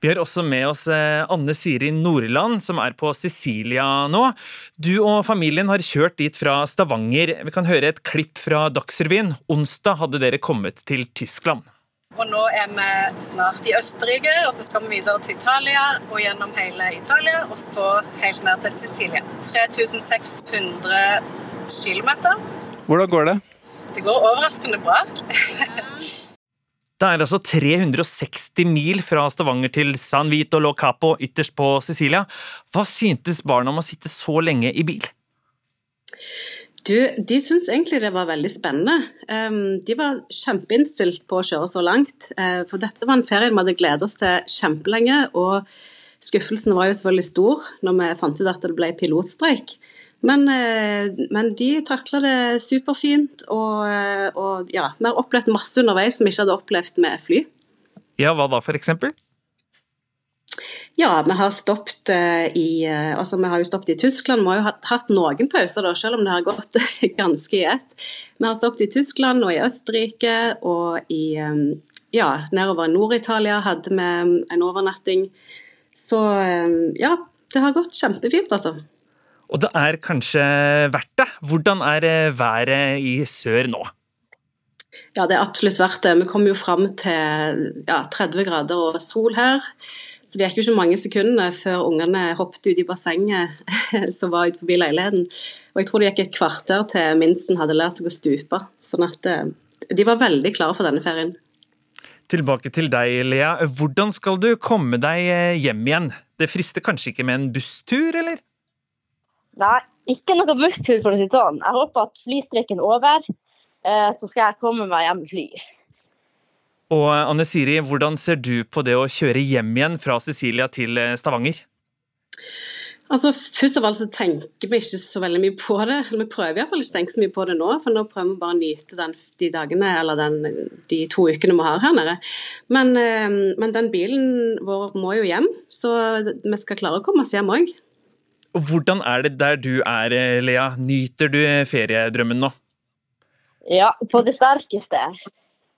Vi har også med oss eh, Anne Siri Nordland, som er på Sicilia nå. Du og familien har kjørt dit fra Stavanger. Vi kan høre et klipp fra Dagsrevyen. Onsdag hadde dere kommet til Tyskland. Og nå er vi snart i Østerrike, og så skal vi videre til Italia og gjennom hele Italia, og så helt ned til Sicilia. 3600 km. Hvordan går det? Det går overraskende bra. Det er altså 360 mil fra Stavanger til San Vito Lo Capo ytterst på Sicilia. Hva syntes barna om å sitte så lenge i bil? Du, De syntes egentlig det var veldig spennende. De var kjempeinnstilt på å kjøre så langt. Uh, for dette var en ferie vi hadde gledet oss til kjempelenge. Og skuffelsen var jo selvfølgelig stor når vi fant ut at det ble pilotstreik. Men, uh, men de takla det superfint. Og, uh, og ja, vi har opplevd masse underveis som vi ikke hadde opplevd med fly. Ja, hva da, for eksempel? Ja, vi har stoppet uh, i uh, altså vi har jo stoppet i Tyskland. Vi har jo hatt, hatt noen pauser, da, selv om det har gått *laughs* ganske i ett. Vi har stoppet i Tyskland og i Østerrike og i um, ja, nedover Nord-Italia hadde vi en overnatting. Så ja, det har gått kjempefint, altså. Og det er kanskje verdt det. Hvordan er været i sør nå? Ja, det er absolutt verdt det. Vi kom jo fram til ja, 30 grader og sol her. Så det gikk jo ikke mange sekundene før ungene hoppet ut i bassenget *laughs* som var ut forbi leiligheten. Og jeg tror det gikk et kvarter til minsten hadde lært seg å stupe. Sånn at eh, de var veldig klare for denne ferien. Tilbake til deg, Lea. Hvordan skal du komme deg eh, hjem igjen? Det frister kanskje ikke med en busstur, eller? Nei, ikke noe busstur, for å si det sånn. Jeg håper at flystreiken er over, eh, så skal jeg komme meg hjem med fly. Og Anne Siri, hvordan ser du på det å kjøre hjem igjen fra Sicilia til eh, Stavanger? Altså, Først av alt så tenker vi ikke så veldig mye på det. Vi prøver iallfall ikke å tenke så mye på det nå, for nå prøver vi bare å nyte den, de dagene eller den, de to ukene vi har her nede. Men, eh, men, den bilen vår må jo hjem, så vi skal klare å komme oss hjem òg. Hvordan er det der du er, eh, Lea? Nyter du feriedrømmen nå? Ja, på det sterkeste.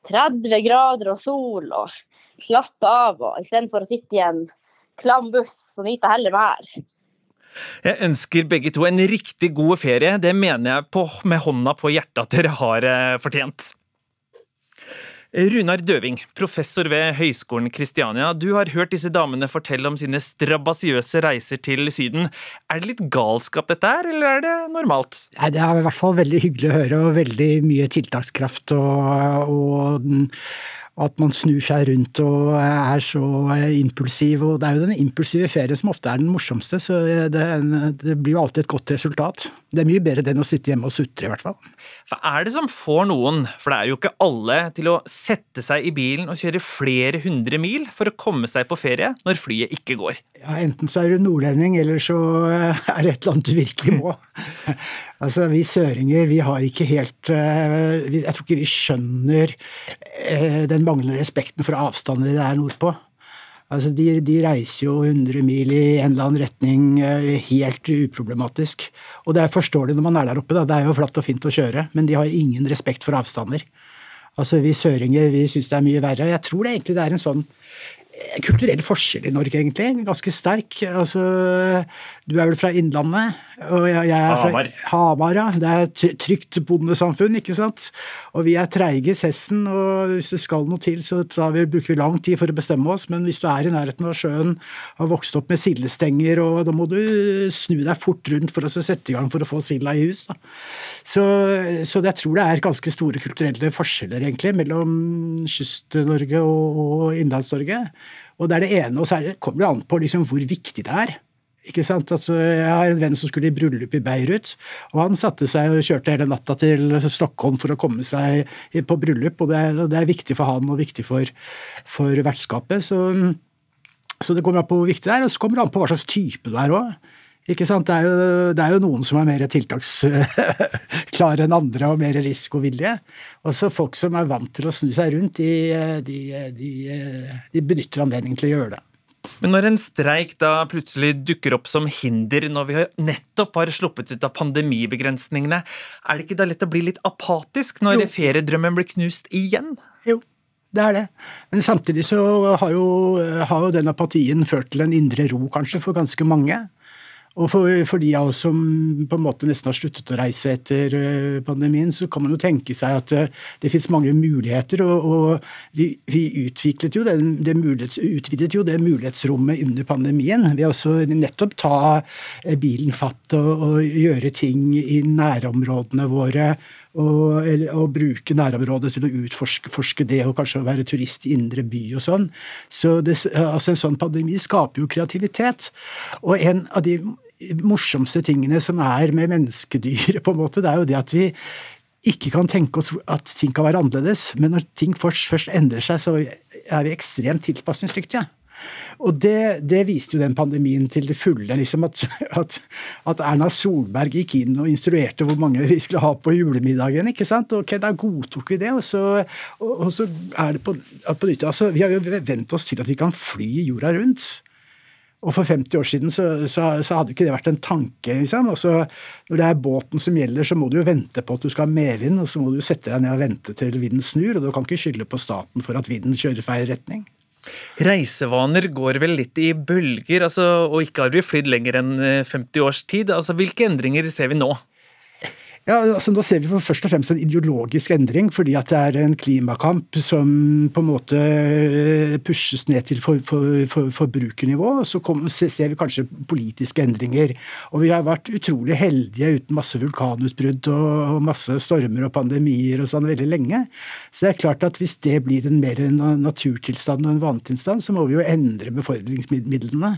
30 grader og sol og slappe av og istedenfor å sitte i en klam buss, nyter jeg heller vær. Jeg ønsker begge to en riktig god ferie. Det mener jeg på, med hånda på hjertet at dere har eh, fortjent. Runar Døving, professor ved Høgskolen Kristiania. Du har hørt disse damene fortelle om sine strabasiøse reiser til Syden. Er det litt galskap dette her, eller er det normalt? Nei, Det er i hvert fall veldig hyggelig å høre, og veldig mye tiltakskraft. og, og at man snur seg rundt og er så impulsiv. Og det er jo den impulsive ferien som ofte er den morsomste, så det, det, blir jo alltid et godt resultat. Det er mye bedre enn å sitte hjemme og sutre, i hvert fall. Hva er det som får noen, for det er jo ikke alle, til å sette seg i bilen og kjøre flere hundre mil for å komme seg på ferie når flyet ikke går? Ja, Enten så er du nordlending, eller så er det et eller annet du virkelig må. *laughs* altså, Vi søringer vi har ikke helt eh, Jeg tror ikke vi skjønner eh, den manglende respekten for avstander det er nordpå. Altså, de, de, reiser jo 100 mil i en eller annen retning eh, helt uproblematisk. Og det er forståelig når man er der oppe, da. det er jo flatt og fint å kjøre, men de har ingen respekt for avstander. Altså, Vi søringer vi syns det er mye verre. Jeg tror det egentlig det er en sånn kulturell forskjell i Norge, egentlig. Ganske sterk. Altså, du er vel fra Innlandet? Og jeg, jeg er fra Hamar. Hamar, ja. Det er et trygt bondesamfunn, ikke sant. Og vi er treige i sessen, og hvis det skal noe til, så vi, bruker vi lang tid for å bestemme oss. Men hvis du er i nærheten av sjøen, har vokst opp med sildestenger, og da må du snu deg fort rundt for å sette i gang for å få silda i hus. Da. Så, så jeg tror det er ganske store kulturelle forskjeller, egentlig, mellom Kyst-Norge og, og Innlands-Norge. Og det er det ene, og så kommer det an på liksom hvor viktig det er. Ikke sant? Altså, jeg har en venn som skulle i bryllup i Beirut. og Han satte seg og kjørte hele natta til Stockholm for å komme seg på bryllup. og Det er, det er viktig for han og viktig for, for vertskapet. Så, så, det kommer an på hvor viktig det er, og så kommer det an på hva slags type du er òg. Ikke sant? Det er, jo, det er jo noen som er mer tiltaksklare *laughs* enn andre og mer risikovillige. Og så folk som er vant til å snu seg rundt, de, de, de, de benytter anledningen til å gjøre det. Men når en streik da plutselig dukker opp som hinder når vi nettopp har sluppet ut av pandemibegrensningene, er det ikke da lett å bli litt apatisk når jo. feriedrømmen blir knust igjen? Jo, det er det. Men samtidig så har jo, har jo den apatien ført til en indre ro, kanskje, for ganske mange. Og for, for, de av oss som på en måte nesten har sluttet å reise etter eh, pandemien, så kan man jo tenke seg at det, eh, finnes mange muligheter. Og, og vi, vi, utviklet jo den, det mulighets, utvidet jo det mulighetsrommet under pandemien ved også nettopp ta eh, bilen fatt og, og gjøre ting i nærområdene våre. Og, og, bruke nærområdet til å utforske det, og kanskje være turist i indre by og sånn. Så det, altså En sånn pandemi skaper jo kreativitet. Og en av de morsomste tingene som er med menneskedyret, på en måte, det er jo det at vi ikke kan tenke oss at ting kan være annerledes. Men når ting først, først endrer seg, så er vi ekstremt tilpasningsdyktige. Og det, det, viste jo den pandemien til det fulle. Liksom at, at, at, Erna Solberg gikk inn og instruerte hvor mange vi skulle ha på julemiddagen. ikke sant? Og Da godtok vi det, og så, og, og så er det på, på nytt. Altså, vi har jo vent oss til at vi kan fly jorda rundt. Og for 50 år siden så, så, så hadde ikke det vært en tanke. liksom. Og Når det er båten som gjelder, så må du jo vente på at du skal ha medvind, og så må du sette deg ned og vente til vinden snur. Og du kan ikke skylde på staten for at vinden kjører feil retning. Reisevaner går vel litt i bølger, altså, og ikke har vi flydd lenger enn 50 eh, års tid. Altså, hvilke endringer ser vi nå? Ja, altså Nå ser vi for først og fremst en ideologisk endring, fordi at det er en klimakamp som på en måte eh, pushes ned til for, for, for, forbrukernivå. og Så kom, ser vi kanskje politiske endringer. Og vi har vært utrolig heldige uten masse vulkanutbrudd og, og masse stormer og pandemier og sånn veldig lenge. Så det er klart at hvis det blir en mer naturtilstand og en vanetilstand, så må vi jo endre befordringsmidlene.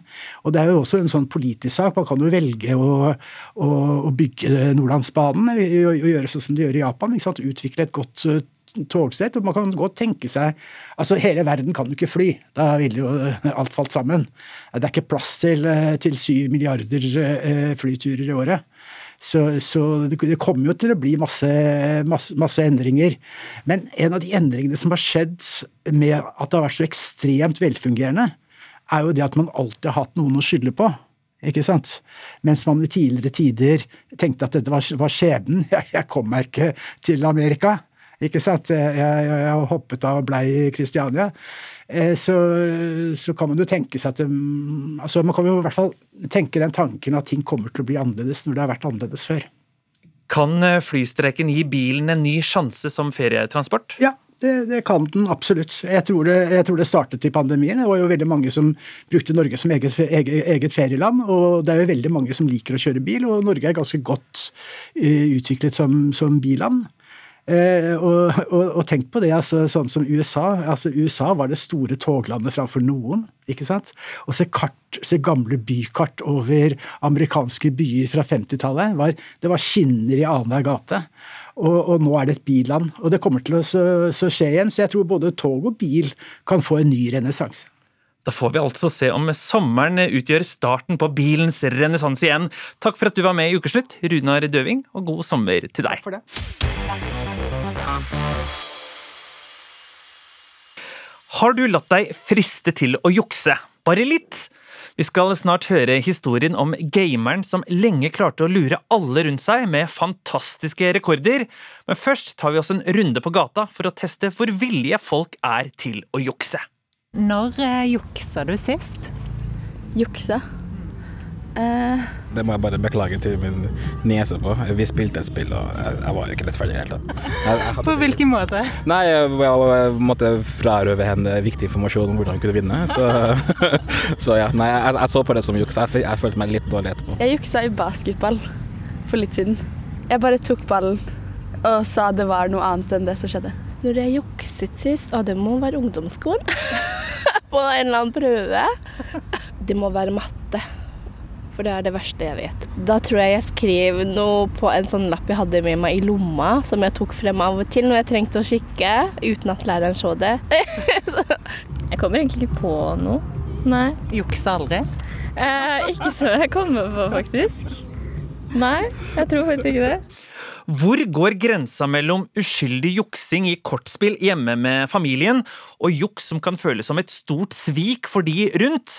Og det er jo også en sånn politisk sak. Man kan jo velge å, å, å bygge Nordlandsbanen å gjøre sånn som de gjør i Japan. Utvikle et godt eh, togsett. og Man kan godt tenke seg Altså, hele verden kan jo ikke fly. Da ville jo alt falt sammen. Det er ikke plass til, til syv milliarder flyturer i året. Så, så, det kommer jo til å bli masse, masse, masse, endringer. Men en av de endringene som har skjedd med at det har vært så ekstremt velfungerende, er jo det at man alltid har hatt noen å skylde på. Ikke sant? Mens man i tidligere tider tenkte at dette var, var skjebnen. *laughs* Jeg, jeg kom meg ikke til Amerika. Ikke sant? Jeg, jeg, jeg hoppet av og blei i Kristiania. Eh, så, så, kan man jo tenke seg at det, altså Man kan jo i hvert fall tenke den tanken at ting kommer til å bli annerledes når det har vært annerledes før. Kan eh, flystreiken gi bilen en ny sjanse som ferietransport? Ja, det, det, kan den absolutt. Jeg tror, det, jeg tror, det, startet i pandemien. Det var jo veldig mange som brukte Norge som eget, eget, eget, ferieland. Og det er jo veldig mange som liker å kjøre bil, og Norge er ganske godt uh, utviklet som, som biland. Eh, og, og, og, tenk på det, altså, sånn som USA. altså USA var det store toglandet framfor noen. ikke sant? Og se, se gamle bykart over amerikanske byer fra 50-tallet. Det var skinner i annenhver gate. Og, og, nå er det et billand. Og det kommer til å så, så skje igjen. Så jeg tror både tog og bil kan få en ny renessanse. Da får vi altså se om sommeren utgjør starten på bilens renessanse igjen. Takk for at du var med i Ukeslutt, Runar Døving, og god sommer til deg. Takk for det. Har du latt deg friste til å jukse? Bare litt? Vi skal snart høre historien om gameren som lenge klarte å lure alle rundt seg med fantastiske rekorder. Men først tar vi oss en runde på gata for å teste hvor villige folk er til å jukse. Når eh, juksa du sist? Jukse? Uh, det må jeg bare beklage til min niese på. Vi spilte et spill, og jeg, jeg var ikke rettferdig i det hele tatt. Jeg, jeg på hvilken måte? Nei, jeg, jeg måtte frarøve henne viktig informasjon om hvordan hun kunne vinne. Så, *laughs* så ja, nei, jeg, så på det som juks. Jeg, følte meg litt dårlig etterpå. Jeg juksa i basketball for litt siden. Jeg bare tok ballen og sa det var noe annet enn det som skjedde. Når jeg jukset sist, og det må være ungdomsskolen, *laughs* på en eller annen prøve, det må være matte for det er det verste jeg vet. Da tror jeg jeg skrev noe på en sånn lapp jeg hadde med meg i lomma, som jeg tok frem av og til når jeg trengte å kikke, uten at læreren så det. *laughs* jeg kommer egentlig ikke på noe. Nei. Jukse aldri? Eh, ikke før jeg kommer på, faktisk. Nei, jeg tror faktisk ikke det. Hvor går grensa mellom uskyldig juksing i kortspill hjemme med familien, og juks som kan føles som et stort svik for de rundt?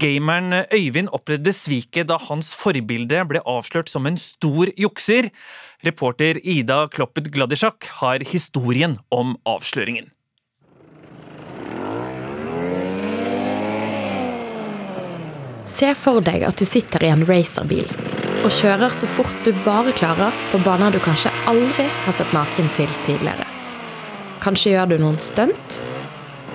Gameren Øyvind opplevde sviket da hans forbilde ble avslørt som en stor jukser. Reporter Ida Kloppet Gladisjak har historien om avsløringen. Se for deg at du sitter i en racerbil og kjører så fort du bare klarer på baner du kanskje aldri har sett maken til tidligere. Kanskje gjør du noen stunt?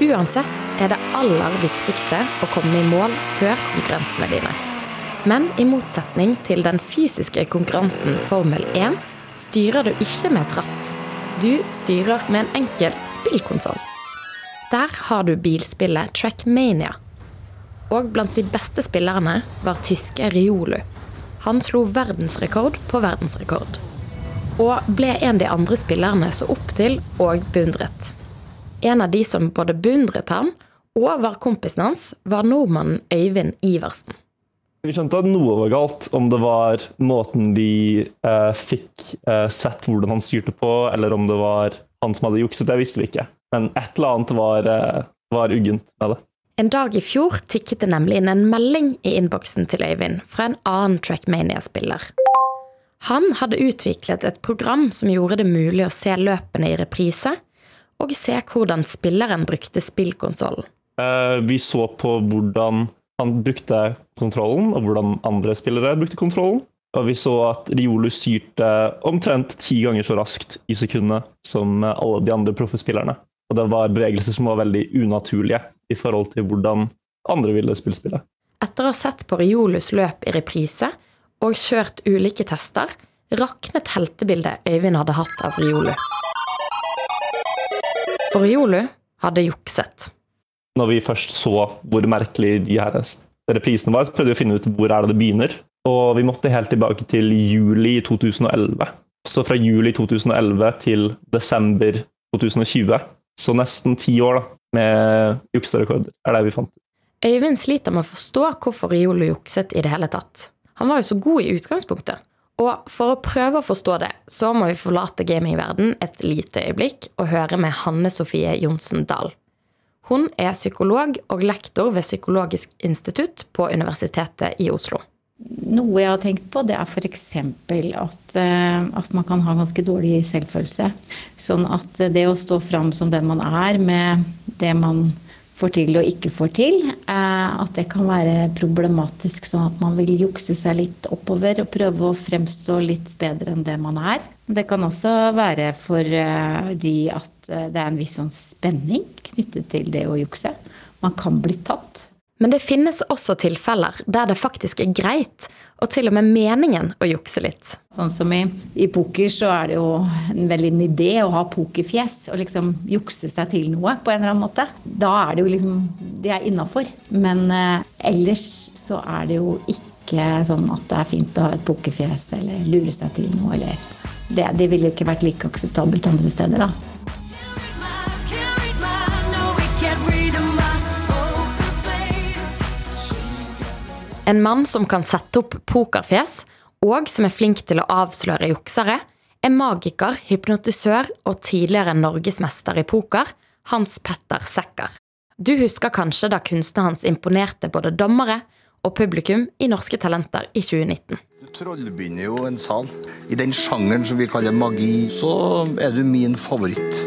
Uansett er det aller viktigste å komme i mål før konkurrentene dine. Men i motsetning til den fysiske konkurransen Formel 1 styrer du ikke med et ratt. Du styrer med en enkel spillkonsoll. Der har du bilspillet Trackmania. Og blant de beste spillerne var tyske Riolu. Han slo verdensrekord på verdensrekord. Og ble en av de andre spillerne så opp til og beundret. En av de som både beundret ham og var kompisen hans, var nordmannen Øyvind Iversen. Vi skjønte at noe var galt, om det var måten vi eh, fikk eh, sett hvordan han styrte på, eller om det var han som hadde jukset, det visste vi ikke. Men et eller annet var, eh, var uggent med det. En dag i fjor tikket det nemlig inn en melding i innboksen til Øyvind fra en annen Trackmania-spiller. Han hadde utviklet et program som gjorde det mulig å se løpene i reprise, og se hvordan spilleren brukte spillkonsollen. Uh, vi så på hvordan han brukte kontrollen, og hvordan andre spillere brukte kontrollen. Og vi så at Riolu styrte omtrent ti ganger så raskt i sekundet som alle de andre proffespillerne. Og det var bevegelser som var veldig unaturlige i forhold til hvordan andre ville spille spillet. Etter å ha sett på Riolus løp i reprise og kjørt ulike tester, raknet heltebildet Øyvind hadde hatt av Riolu. For Riolu hadde jukset. Når vi først så hvor merkelig de her reprisene var, så prøvde vi å finne ut hvor er det det begynner. Og vi måtte helt tilbake til juli 2011. Så fra juli 2011 til desember 2020. Så nesten ti år da, med jukserekorder er det vi fant. Øyvind sliter med å forstå hvorfor Riolo jukset i det hele tatt. Han var jo så god i utgangspunktet. Og for å prøve å forstå det, så må vi forlate gamingverden et lite øyeblikk og høre med Hanne Sofie Johnsen Dahl. Hun er psykolog og lektor ved Psykologisk institutt på Universitetet i Oslo. Noe jeg har tenkt på, det er f.eks. At, eh, at man kan ha ganske dårlig selvfølelse. Sånn at det å stå fram som den man er, med det man får til og ikke får til, eh, at det kan være problematisk. Sånn at man vil jukse seg litt oppover og prøve å fremstå litt bedre enn det man er. Det kan også være fordi at det er en viss sånn spenning knyttet til det å jukse. Man kan bli tatt. Men det finnes også tilfeller der det faktisk er greit, og til og med meningen å jukse litt. Sånn som i, i poker så er det jo en veldig idé å ha pokerfjes og liksom jukse seg til noe på en eller annen måte. Da er det jo liksom Det er innafor. Men eh, ellers så er det jo ikke sånn at det er fint å ha et pokerfjes eller lure seg til noe eller Det, det ville ikke vært like akseptabelt andre steder, da. En mann som kan sette opp pokerfjes, og som er flink til å avsløre juksere, er magiker, hypnotisør og tidligere norgesmester i poker, Hans Petter Sekker. Du husker kanskje da kunstene hans imponerte både dommere og publikum i Norske Talenter i 2019. Du trollbinder jo en sal. I den sjangeren som vi kaller magi, så er du min favoritt.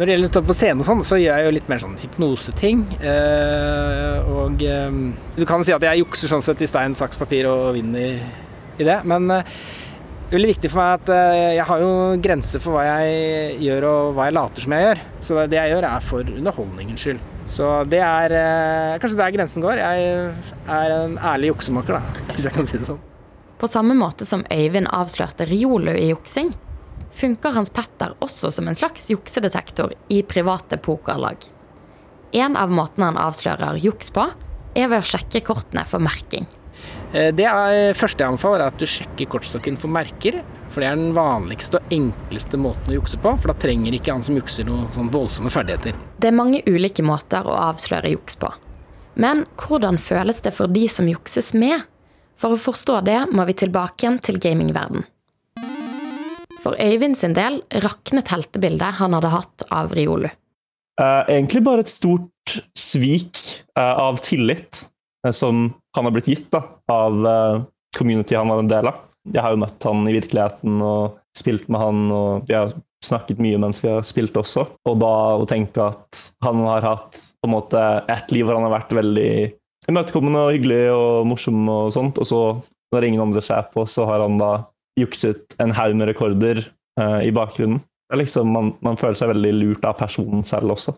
Når det gjelder å stå på scenen og sånn, så gjør jeg jo litt mer sånn hypnoseting. Eh, og eh, du kan si at jeg jukser sånn sett i stein, saks, papir og vinner i det. Men eh, det er veldig viktig for meg at eh, jeg har jo grenser for hva jeg gjør og hva jeg later som jeg gjør. Så det jeg gjør er for underholdningens skyld. Så det er eh, kanskje der grensen går. Jeg er en ærlig juksemaker, da, hvis jeg kan si det sånn. På samme måte som Øyvind avslørte Riolo i juksing, funker Hans Petter også som en slags juksedetektor i private pokerlag. En av måtene han avslører juks på, er ved å sjekke kortene for merking. Eh, det er første jeg anbefaler, er at du sjekker kortstokken for merker. For det er den vanligste og enkleste måten å jukse på, for da trenger ikke han som jukser noen sånn voldsomme ferdigheter. Det er mange ulike måter å avsløre juks på. Men hvordan føles det for de som jukses med? For å forstå det må vi tilbake igjen til gamingverden. For Øyvind sin del raknet heltebildet han hadde hatt av Riolu. Uh, egentlig bare et stort svik uh, av tillit uh, som han har blitt gitt da, av uh, community han var en del av. Jeg har jo møtt han i virkeligheten og spilt med han, og vi har snakket mye mens vi har spilt også. Og da å tenke at han har hatt på en måte et liv hvor han har vært veldig imøtekommende og hyggelig og morsom og sånt, og så når ingen andre ser på, så har han da jukset en haug med rekorder uh, i bakgrunnen. Liksom, man, man, føler seg veldig lurt av personen selv også.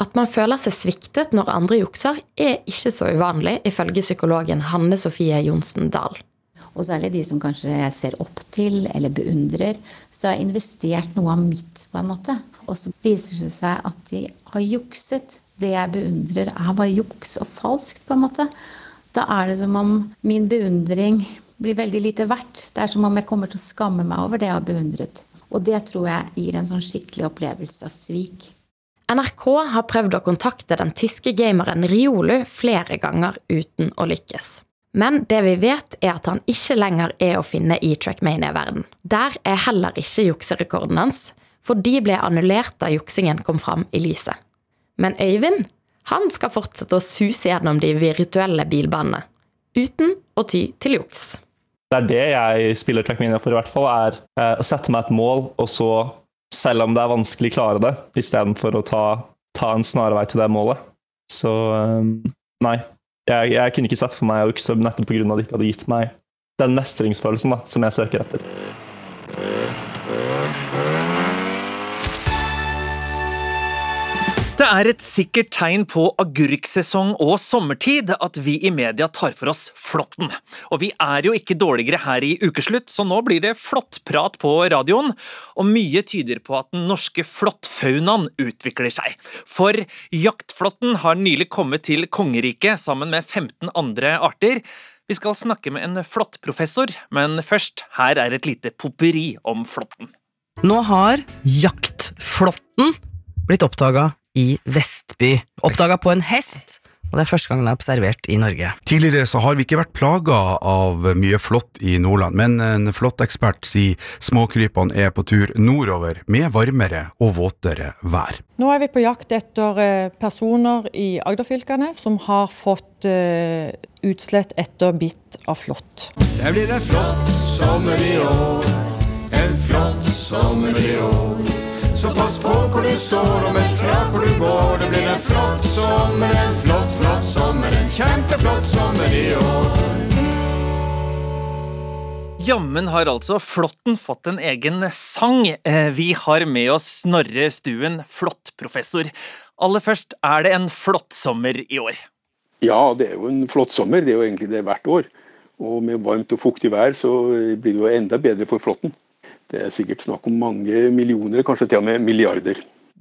At man føler seg sviktet når andre jukser, er ikke så uvanlig, ifølge psykologen Hanne Sofie Johnsen Dahl. Og særlig de som kanskje jeg ser opp til eller beundrer, så har jeg investert noe av mitt, på en måte. Og så viser det seg at de har jukset. Det jeg beundrer, er bare juks og falskt, på en måte. Da er det som om min beundring blir veldig lite verdt. Det er som om jeg kommer til å skamme meg over det jeg har beundret. Og det tror jeg gir en sånn skikkelig opplevelse av svik. NRK har prøvd å kontakte den tyske gameren Riolu flere ganger uten å lykkes. Men det vi vet, er at han ikke lenger er å finne i Trackmania-verden. Der er heller ikke jukserekorden hans, for de ble annullert da juksingen kom fram i lyset. Men Øyvind han skal fortsette å suse gjennom de virtuelle bilbanene, uten å ty til juks. Det er det jeg spiller Trackmania for, i hvert fall, er eh, å sette meg et mål, og så, selv om det er vanskelig, klare det, istedenfor å ta, ta en snarvei til det målet. Så um, nei. Jeg, jeg, kunne ikke sett for meg å ukse nettopp pga. at det ikke hadde gitt meg den mestringsfølelsen da, som jeg søker etter. Det er et sikkert tegn på agurksesong og sommertid at vi i media tar for oss flåtten. Og vi er jo ikke dårligere her i ukeslutt, så nå blir det flåttprat på radioen. Og mye tyder på at den norske flåttfaunaen utvikler seg. For jaktflåtten har nylig kommet til kongeriket sammen med 15 andre arter. Vi skal snakke med en flåttprofessor, men først, her er et lite popperi om flåtten. Nå har jaktflåtten blitt oppdaga i Vestby. Oppdaga på en hest, og det er første gang den er observert i Norge. Tidligere så har vi ikke vært plaga av mye flått i Nordland, men en flåttekspert sier småkrypene er på tur nordover med varmere og våtere vær. Nå er vi på jakt etter eh, personer i Agderfylkene som har fått eh, utslett etter bitt av flått. Det blir en flott sommer i år, en flott sommer i år. Så pass på hvor du står og meld fra hvor du går. Det blir en flott sommer, en flott, flott sommer, en kjempeflott sommer i år. Jammen har altså Flåtten fått en egen sang. Eh, Vi har med oss Snorre Stuen, flåttprofessor. Aller først, er det en flott sommer i år? Ja, det er jo en flott sommer. Det er jo egentlig det hvert år. Og med varmt og fuktig vær så blir det jo enda bedre for flåtten. Det er sikkert snakk om mange millioner, kanskje til og med milliarder.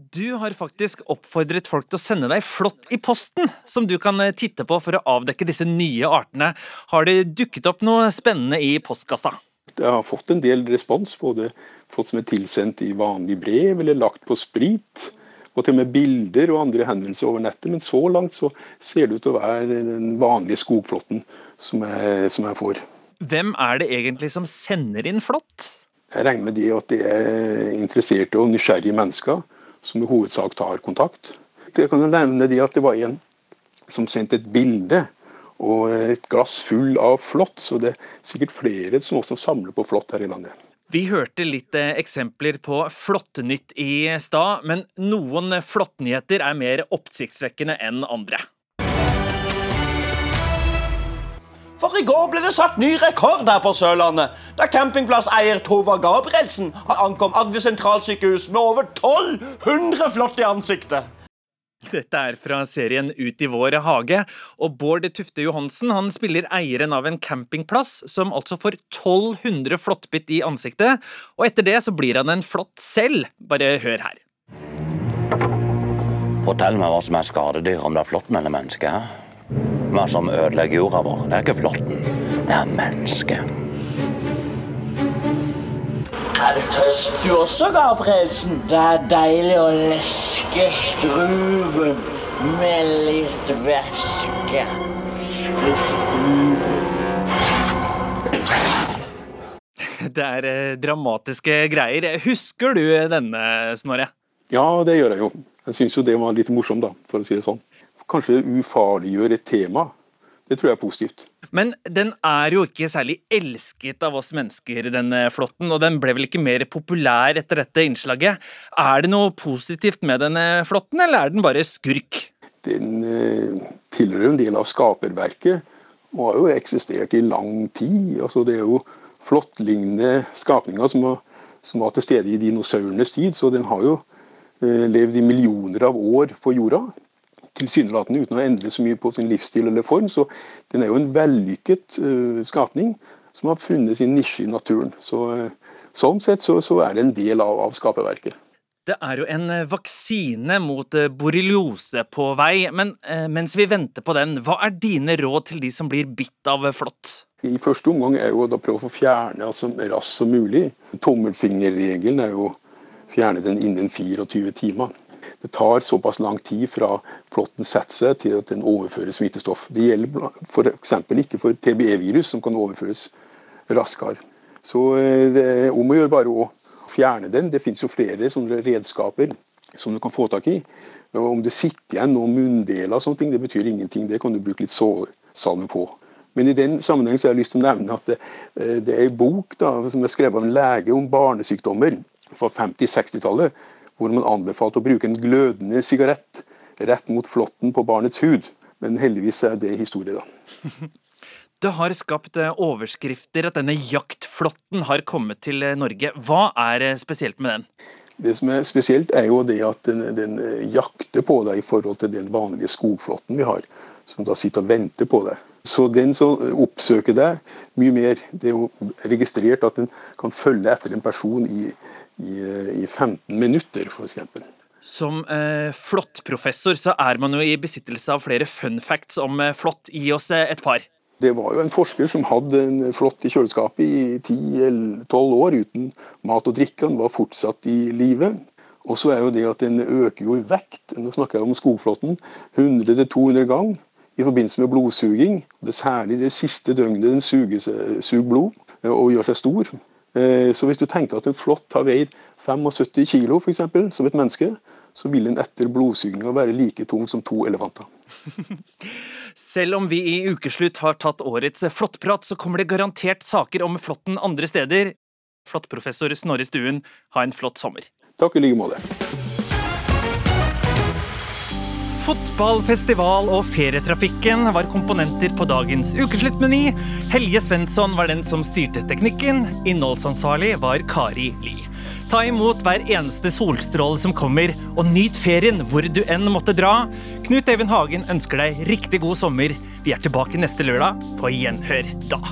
Du har faktisk oppfordret folk til å sende deg flått i posten, som du kan eh, titte på for å avdekke disse nye artene. Har det dukket opp noe spennende i postkassa? Jeg har fått en del respons, både fått som er tilsendt i vanlig brev eller lagt på sprit. Og til og med bilder og andre henvendelser over nettet. Men så langt så ser det ut til å være den vanlige skogflåtten som jeg, som jeg får. Hvem er det egentlig som sender inn flått? Jeg regner med det at det er interesserte og nysgjerrige mennesker som i hovedsak tar kontakt. Jeg kan jo nevne det at det var en som sendte et bilde og et glass full av flått, så det er sikkert flere som også samler på flått her i landet. Vi hørte litt eh, eksempler på flåttnytt i stad, men noen flåttnyheter er mer oppsiktsvekkende enn andre. For i går ble det satt ny rekord her på Sørlandet, da campingplasseier Tova Gabrielsen ankom Agder sentralsykehus med over 1200 flått i ansiktet. Dette er fra serien Ut i vår hage, og Bård Tufte Johansen han spiller eieren av en campingplass som altså får 1200 flåttbitt i ansiktet, og etter det så blir han en flått selv. Bare hør her. Fortell meg hva som er skadedyr, om det er flåtten eller mennesket. Hva som ødelegger jorda vår. Det er ikke flåtten, det er mennesket. Er du tørst du også, Gabrielsen? Det er deilig å leske struben med litt væske. Det er eh, dramatiske greier. Husker du denne, Snorre? Ja, det gjør jeg jo. Jeg syns jo det var litt morsomt, da, for å si det sånn. Kanskje ufarliggjør et tema. Det tror jeg er positivt. Men den er jo ikke særlig elsket av oss mennesker, denne flåtten, og den ble vel ikke mer populær etter dette innslaget. Er det noe positivt med denne flåtten, eller er den bare skurk? Den eh, tilhører en del av skaperverket og har jo eksistert i lang tid. Altså, det er jo flåttlignende skapninger som, som var til stede i dinosaurenes tid, så den har jo eh, levd i millioner av år på jorda tilsynelatende uten å endre så mye på sin livsstil eller form. Så den er jo en vellykket uh, skapning som har funnet sin nisje i naturen. Så, uh, sånn sett så, så er det en del av, av skaperverket. Det er jo en eh, vaksine mot borreliose på vei, men uh, mens vi venter på den, hva er dine råd til de som blir bitt av flått? I første omgang er jo å da prøve å få fjerne så raskt som mulig. Tommelfingerregelen er jo å fjerne den innen 24 timer. Det tar såpass lang tid fra flåtten setter seg til at den overfører smittestoff. Det gjelder f.eks. ikke for TBE-virus, som kan overføres raskere. Så eh, det er om å gjøre bare å fjerne den. Det finnes jo flere sånne redskaper som du kan få tak i. Om det sitter igjen noen munndeler, og sånne ting, det betyr ingenting. Det kan du bruke litt sårsalve på. Men i den sammenheng har jeg lyst til å nevne at det, eh, det er en bok da, som er skrevet av en lege om barnesykdommer fra 50-60-tallet, hvor man anbefalte å bruke en glødende sigarett rett mot flåtten på barnets hud. Men heldigvis er det historie, da. *laughs* Det har skapt eh, overskrifter at denne jaktflåtten har kommet til eh, Norge. Hva er eh, spesielt med den? Det som er spesielt, er jo det at den, den jakter på deg i forhold til den vanlige skogflåtten vi har, som da sitter og venter på deg. Så den som oppsøker deg mye mer, det er jo registrert at den kan følge etter en person i, i, i 15 minutter, f.eks. Som eh, flåttprofessor så er man jo i besittelse av flere fun facts om eh, flått. Gi oss eh, et par. Det var jo en forsker som hadde en flått i kjøleskapet i 10-12 år uten mat og drikke. Han var fortsatt i live. Og så er jo det at den øker jo i vekt. Nå snakker jeg om skogflåtten. 100-200 gang i forbindelse med blodsuging. Det er særlig det siste døgnet den suger, suger blod eh, og gjør seg stor. Eh, Så hvis du tenker at en flått har veid 75 kilo for eksempel, som et menneske, så vil den etter blodsuginga være like tung som to elefanter. *laughs* Selv om vi i Ukeslutt har tatt årets flåttprat, så kommer det garantert saker om flåtten andre steder. Flåttprofessor Snorre Stuen, ha en flott sommer. Takk i like måte. Fotball, festival og ferietrafikken var komponenter på dagens ukesluttmeny. Helge Svensson var den som styrte teknikken. Innholdsansvarlig var Kari Li. Ta imot hver eneste solstråle som kommer, og nyt ferien hvor du enn måtte dra. Knut Eivind Hagen ønsker deg riktig god sommer. Vi er tilbake neste lørdag. På gjenhør da.